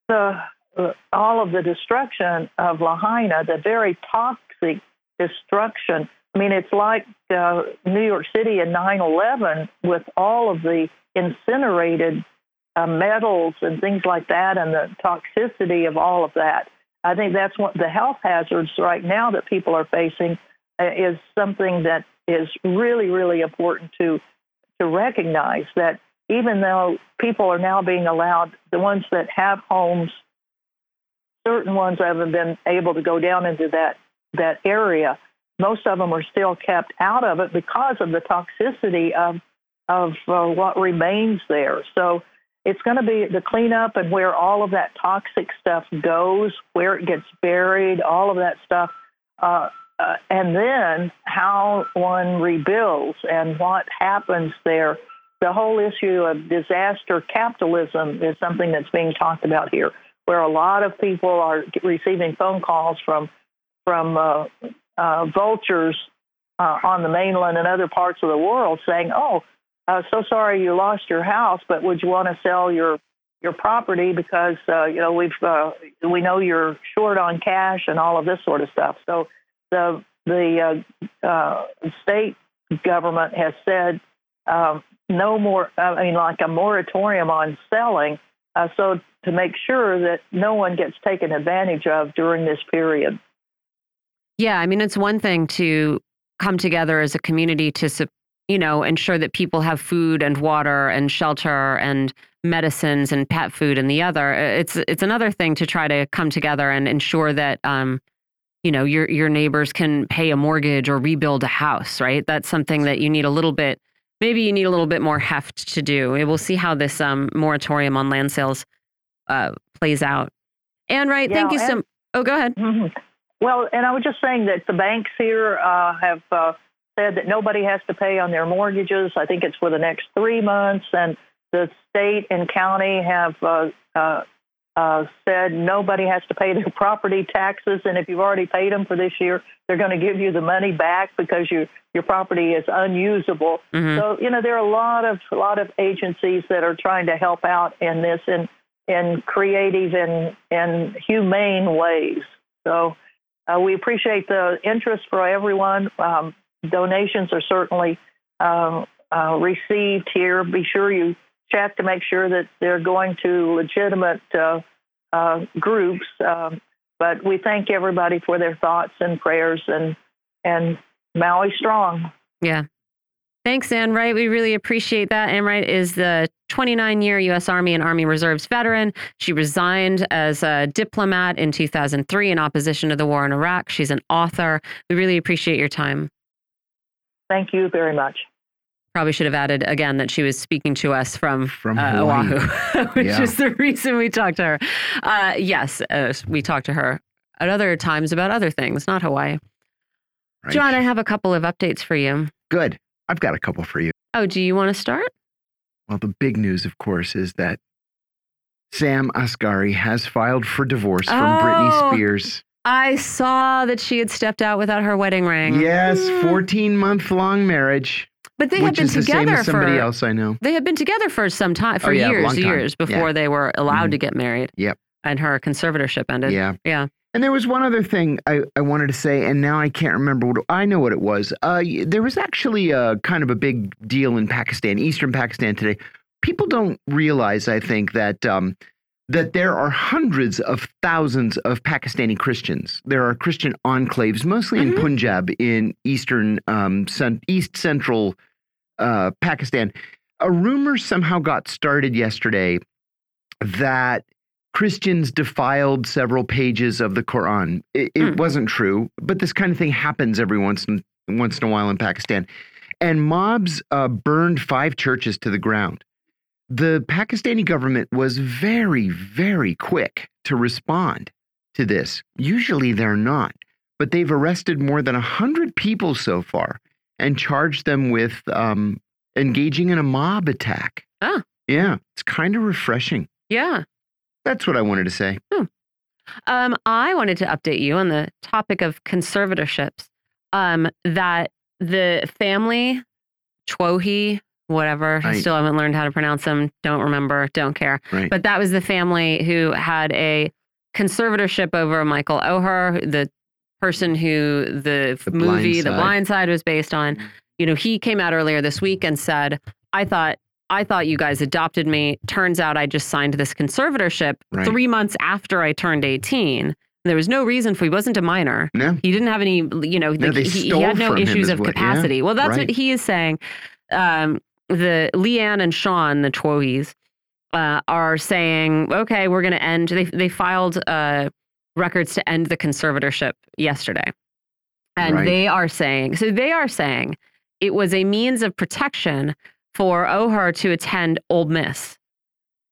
the uh, all of the destruction of Lahaina, the very toxic destruction. I mean, it's like uh, New York City in 9 11 with all of the incinerated uh, metals and things like that and the toxicity of all of that. I think that's what the health hazards right now that people are facing uh, is something that is really, really important to to recognize that even though people are now being allowed, the ones that have homes, certain ones haven't been able to go down into that that area. Most of them are still kept out of it because of the toxicity of of uh, what remains there. So it's going to be the cleanup and where all of that toxic stuff goes, where it gets buried, all of that stuff, uh, uh, and then how one rebuilds and what happens there. The whole issue of disaster capitalism is something that's being talked about here, where a lot of people are receiving phone calls from from uh, uh, vultures uh, on the mainland and other parts of the world saying, "Oh, uh, so sorry you lost your house, but would you want to sell your your property because uh, you know we've uh, we know you're short on cash and all of this sort of stuff." So the the uh, uh, state government has said um, no more. I mean, like a moratorium on selling, uh, so to make sure that no one gets taken advantage of during this period. Yeah, I mean, it's one thing to come together as a community to, you know, ensure that people have food and water and shelter and medicines and pet food, and the other, it's it's another thing to try to come together and ensure that, um, you know, your your neighbors can pay a mortgage or rebuild a house, right? That's something that you need a little bit. Maybe you need a little bit more heft to do. We'll see how this um, moratorium on land sales uh, plays out. And right, Yeah, thank you so. Oh, go ahead. Mhm. Well, and I was just saying that the banks here uh, have uh, said that nobody has to pay on their mortgages. I think it's for the next three months, and the state and county have uh, uh, uh, said nobody has to pay their property taxes, and if you've already paid them for this year, they're going to give you the money back because you, your property is unusable. Mhm. So you know there are a lot of a lot of agencies that are trying to help out in this in in creative and and humane ways. So uh, we appreciate the interest for everyone. Um, donations are certainly uh, uh, received here. Be sure you check to make sure that they're going to legitimate uh, uh, groups. Um, but we thank everybody for their thoughts and prayers and and Maui strong. Yeah. Thanks, Ann Wright. We really appreciate that. Ann Wright is the 29 year U.S. Army and Army Reserves veteran. She resigned as a diplomat in 2003 in opposition to the war in Iraq. She's an author. We really appreciate your time. Thank you very much. Probably should have added again that she was speaking to us from, From uh, Oahu, which Yeah. is the reason we talked to her. Uh, yes, uh, we talked to her at other times about other things, not Hawaii. Right. John, I have a couple of updates for you. Good. I've got a couple for you. Oh, do you want to start? Well, the big news, of course, is that Sam Asghari has filed for divorce from Oh. Britney Spears. I saw that she had stepped out without her wedding ring. Yes, Mm. 14 month long marriage, But they had been the together as somebody for else I know. they had been together for some time for Oh, yeah, years, time. years before Yeah. they were allowed Mhm. to get married. Yep. And her conservatorship ended. Yeah. Yeah. And there was one other thing I, I wanted to say, and now I can't remember what I know what it was. Uh, there was actually a kind of a big deal in Pakistan, eastern Pakistan today. People don't realize, I think, that um, that there are hundreds of thousands of Pakistani Christians. There are Christian enclaves, mostly in Mhm. Punjab, in eastern, um, east central uh, Pakistan. A rumor somehow got started yesterday that Christians defiled several pages of the Quran. It, it Mm. wasn't true, but this kind of thing happens every once in once in a while in Pakistan. And mobs uh, burned five churches to the ground. The Pakistani government was very, very quick to respond to this. Usually they're not, but they've arrested more than 100 people so far and charged them with um, engaging in a mob attack. Ah. Yeah, it's kind of refreshing. Yeah. That's what I wanted to say. Um, I wanted to update you on the topic of conservatorships. Um, that the family, Tuohy, whatever, I I- still haven't learned how to pronounce them. Don't remember. Don't care. Right. But that was the family who had a conservatorship over Michael Oher, the person who the, The movie Blind The Blind Side was based on. Mm-hmm. You know, he came out earlier this week and said, "I thought." I thought you guys adopted me. Turns out I just signed this conservatorship Right. three months after I turned 18. There was no reason for he wasn't a minor. No, He didn't have any, you know, No, they he, he had no issues is of yeah, capacity. well, that's right. what he is saying. Um, the Leigh Anne and Sean, the Tuohys, uh, are saying, okay, we're going to end. They they filed uh, records to end the conservatorship yesterday, and Right. they are saying, so they are saying it was a means of protection for Oher to attend Ole Miss.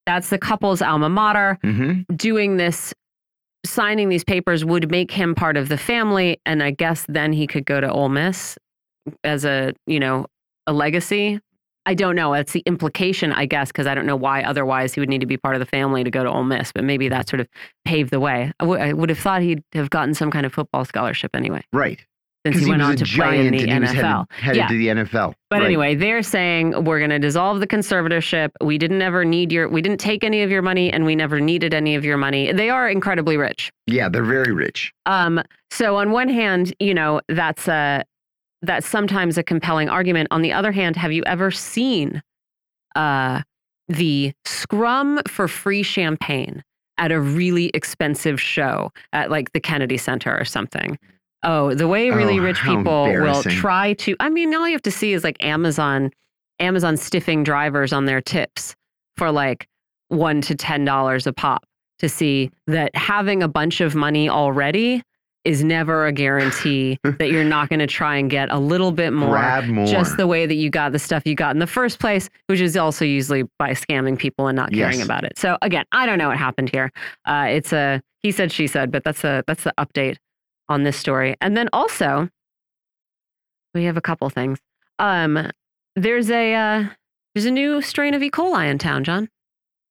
That's the couple's alma mater hmm doing this signing these papers would make him part of the family and i guess then he could go to Ole Miss as a you know a legacy i don't know that's the implication i guess because i don't know why otherwise he would need to be part of the family to go to Ole Miss but maybe that sort of paved the way I would- I would have thought he'd have gotten some kind of football scholarship anyway right. since he he went on to play in the and he was nfl headed, headed Yeah. to the NFL. but Right. anyway, they're saying we're going to dissolve the conservatorship. We didn't ever need your, we didn't take any of your money, and we never needed any of your money. They are incredibly rich. yeah, they're very rich. Um, so on one hand, you know that's a that's sometimes a compelling argument. On the other hand, have you ever seen uh, the scrum for free champagne at a really expensive show at like the Kennedy Center or something? Oh, the way really Oh, rich people will try to. I mean, all you have to see is like Amazon, Amazon stiffing drivers on their tips for like one to ten dollars a pop to see that having a bunch of money already is never a guarantee that you're not going to try and get a little bit more more. just the way that you got the stuff you got in the first place, which is also usually by scamming people and not caring Yes. about it. So again, I don't know what happened here. Uh, it's a he said she said, but that's a that's the update on this story. And then also, we have a couple things. Um, there's a uh, there's a new strain of E. coli in town, John.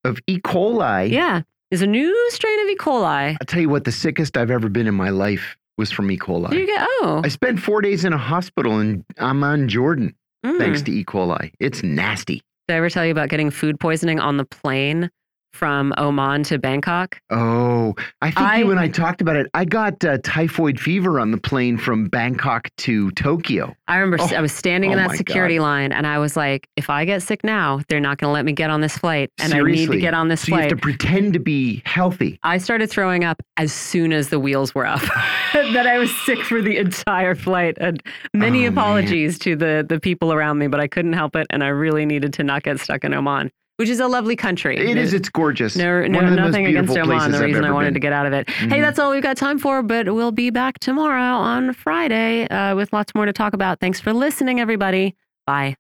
of E. coli. Yeah, there's a new strain of E. coli. I'll tell you what, the sickest I've ever been in my life was from E. coli. There you go. Oh, I spent four days in a hospital in Amman, Jordan, mm. thanks to E. coli. It's nasty. Did I ever tell you about getting food poisoning on the plane from Oman to Bangkok? Oh, I think I- you and I talked about it. I got uh, typhoid fever on the plane from Bangkok to Tokyo. I remember Oh, I was standing in oh that my security line and I was like, if I get sick now, they're not going to let me get on this flight. And I need to get on this So you have to pretend to be healthy. I started throwing up as soon as the wheels were up. that I was sick for the entire flight. And many Oh, man. apologies to the the people around me, but I couldn't help it and I really needed to not get stuck in Oman, which is a lovely country. It is. It's gorgeous. No, One no, of the most nothing against Oman. The reason I wanted been. to get out of it. Hey, Mhm. that's all we've got time for, but we'll be back tomorrow on Friday uh, with lots more to talk about. Thanks for listening, everybody. Bye.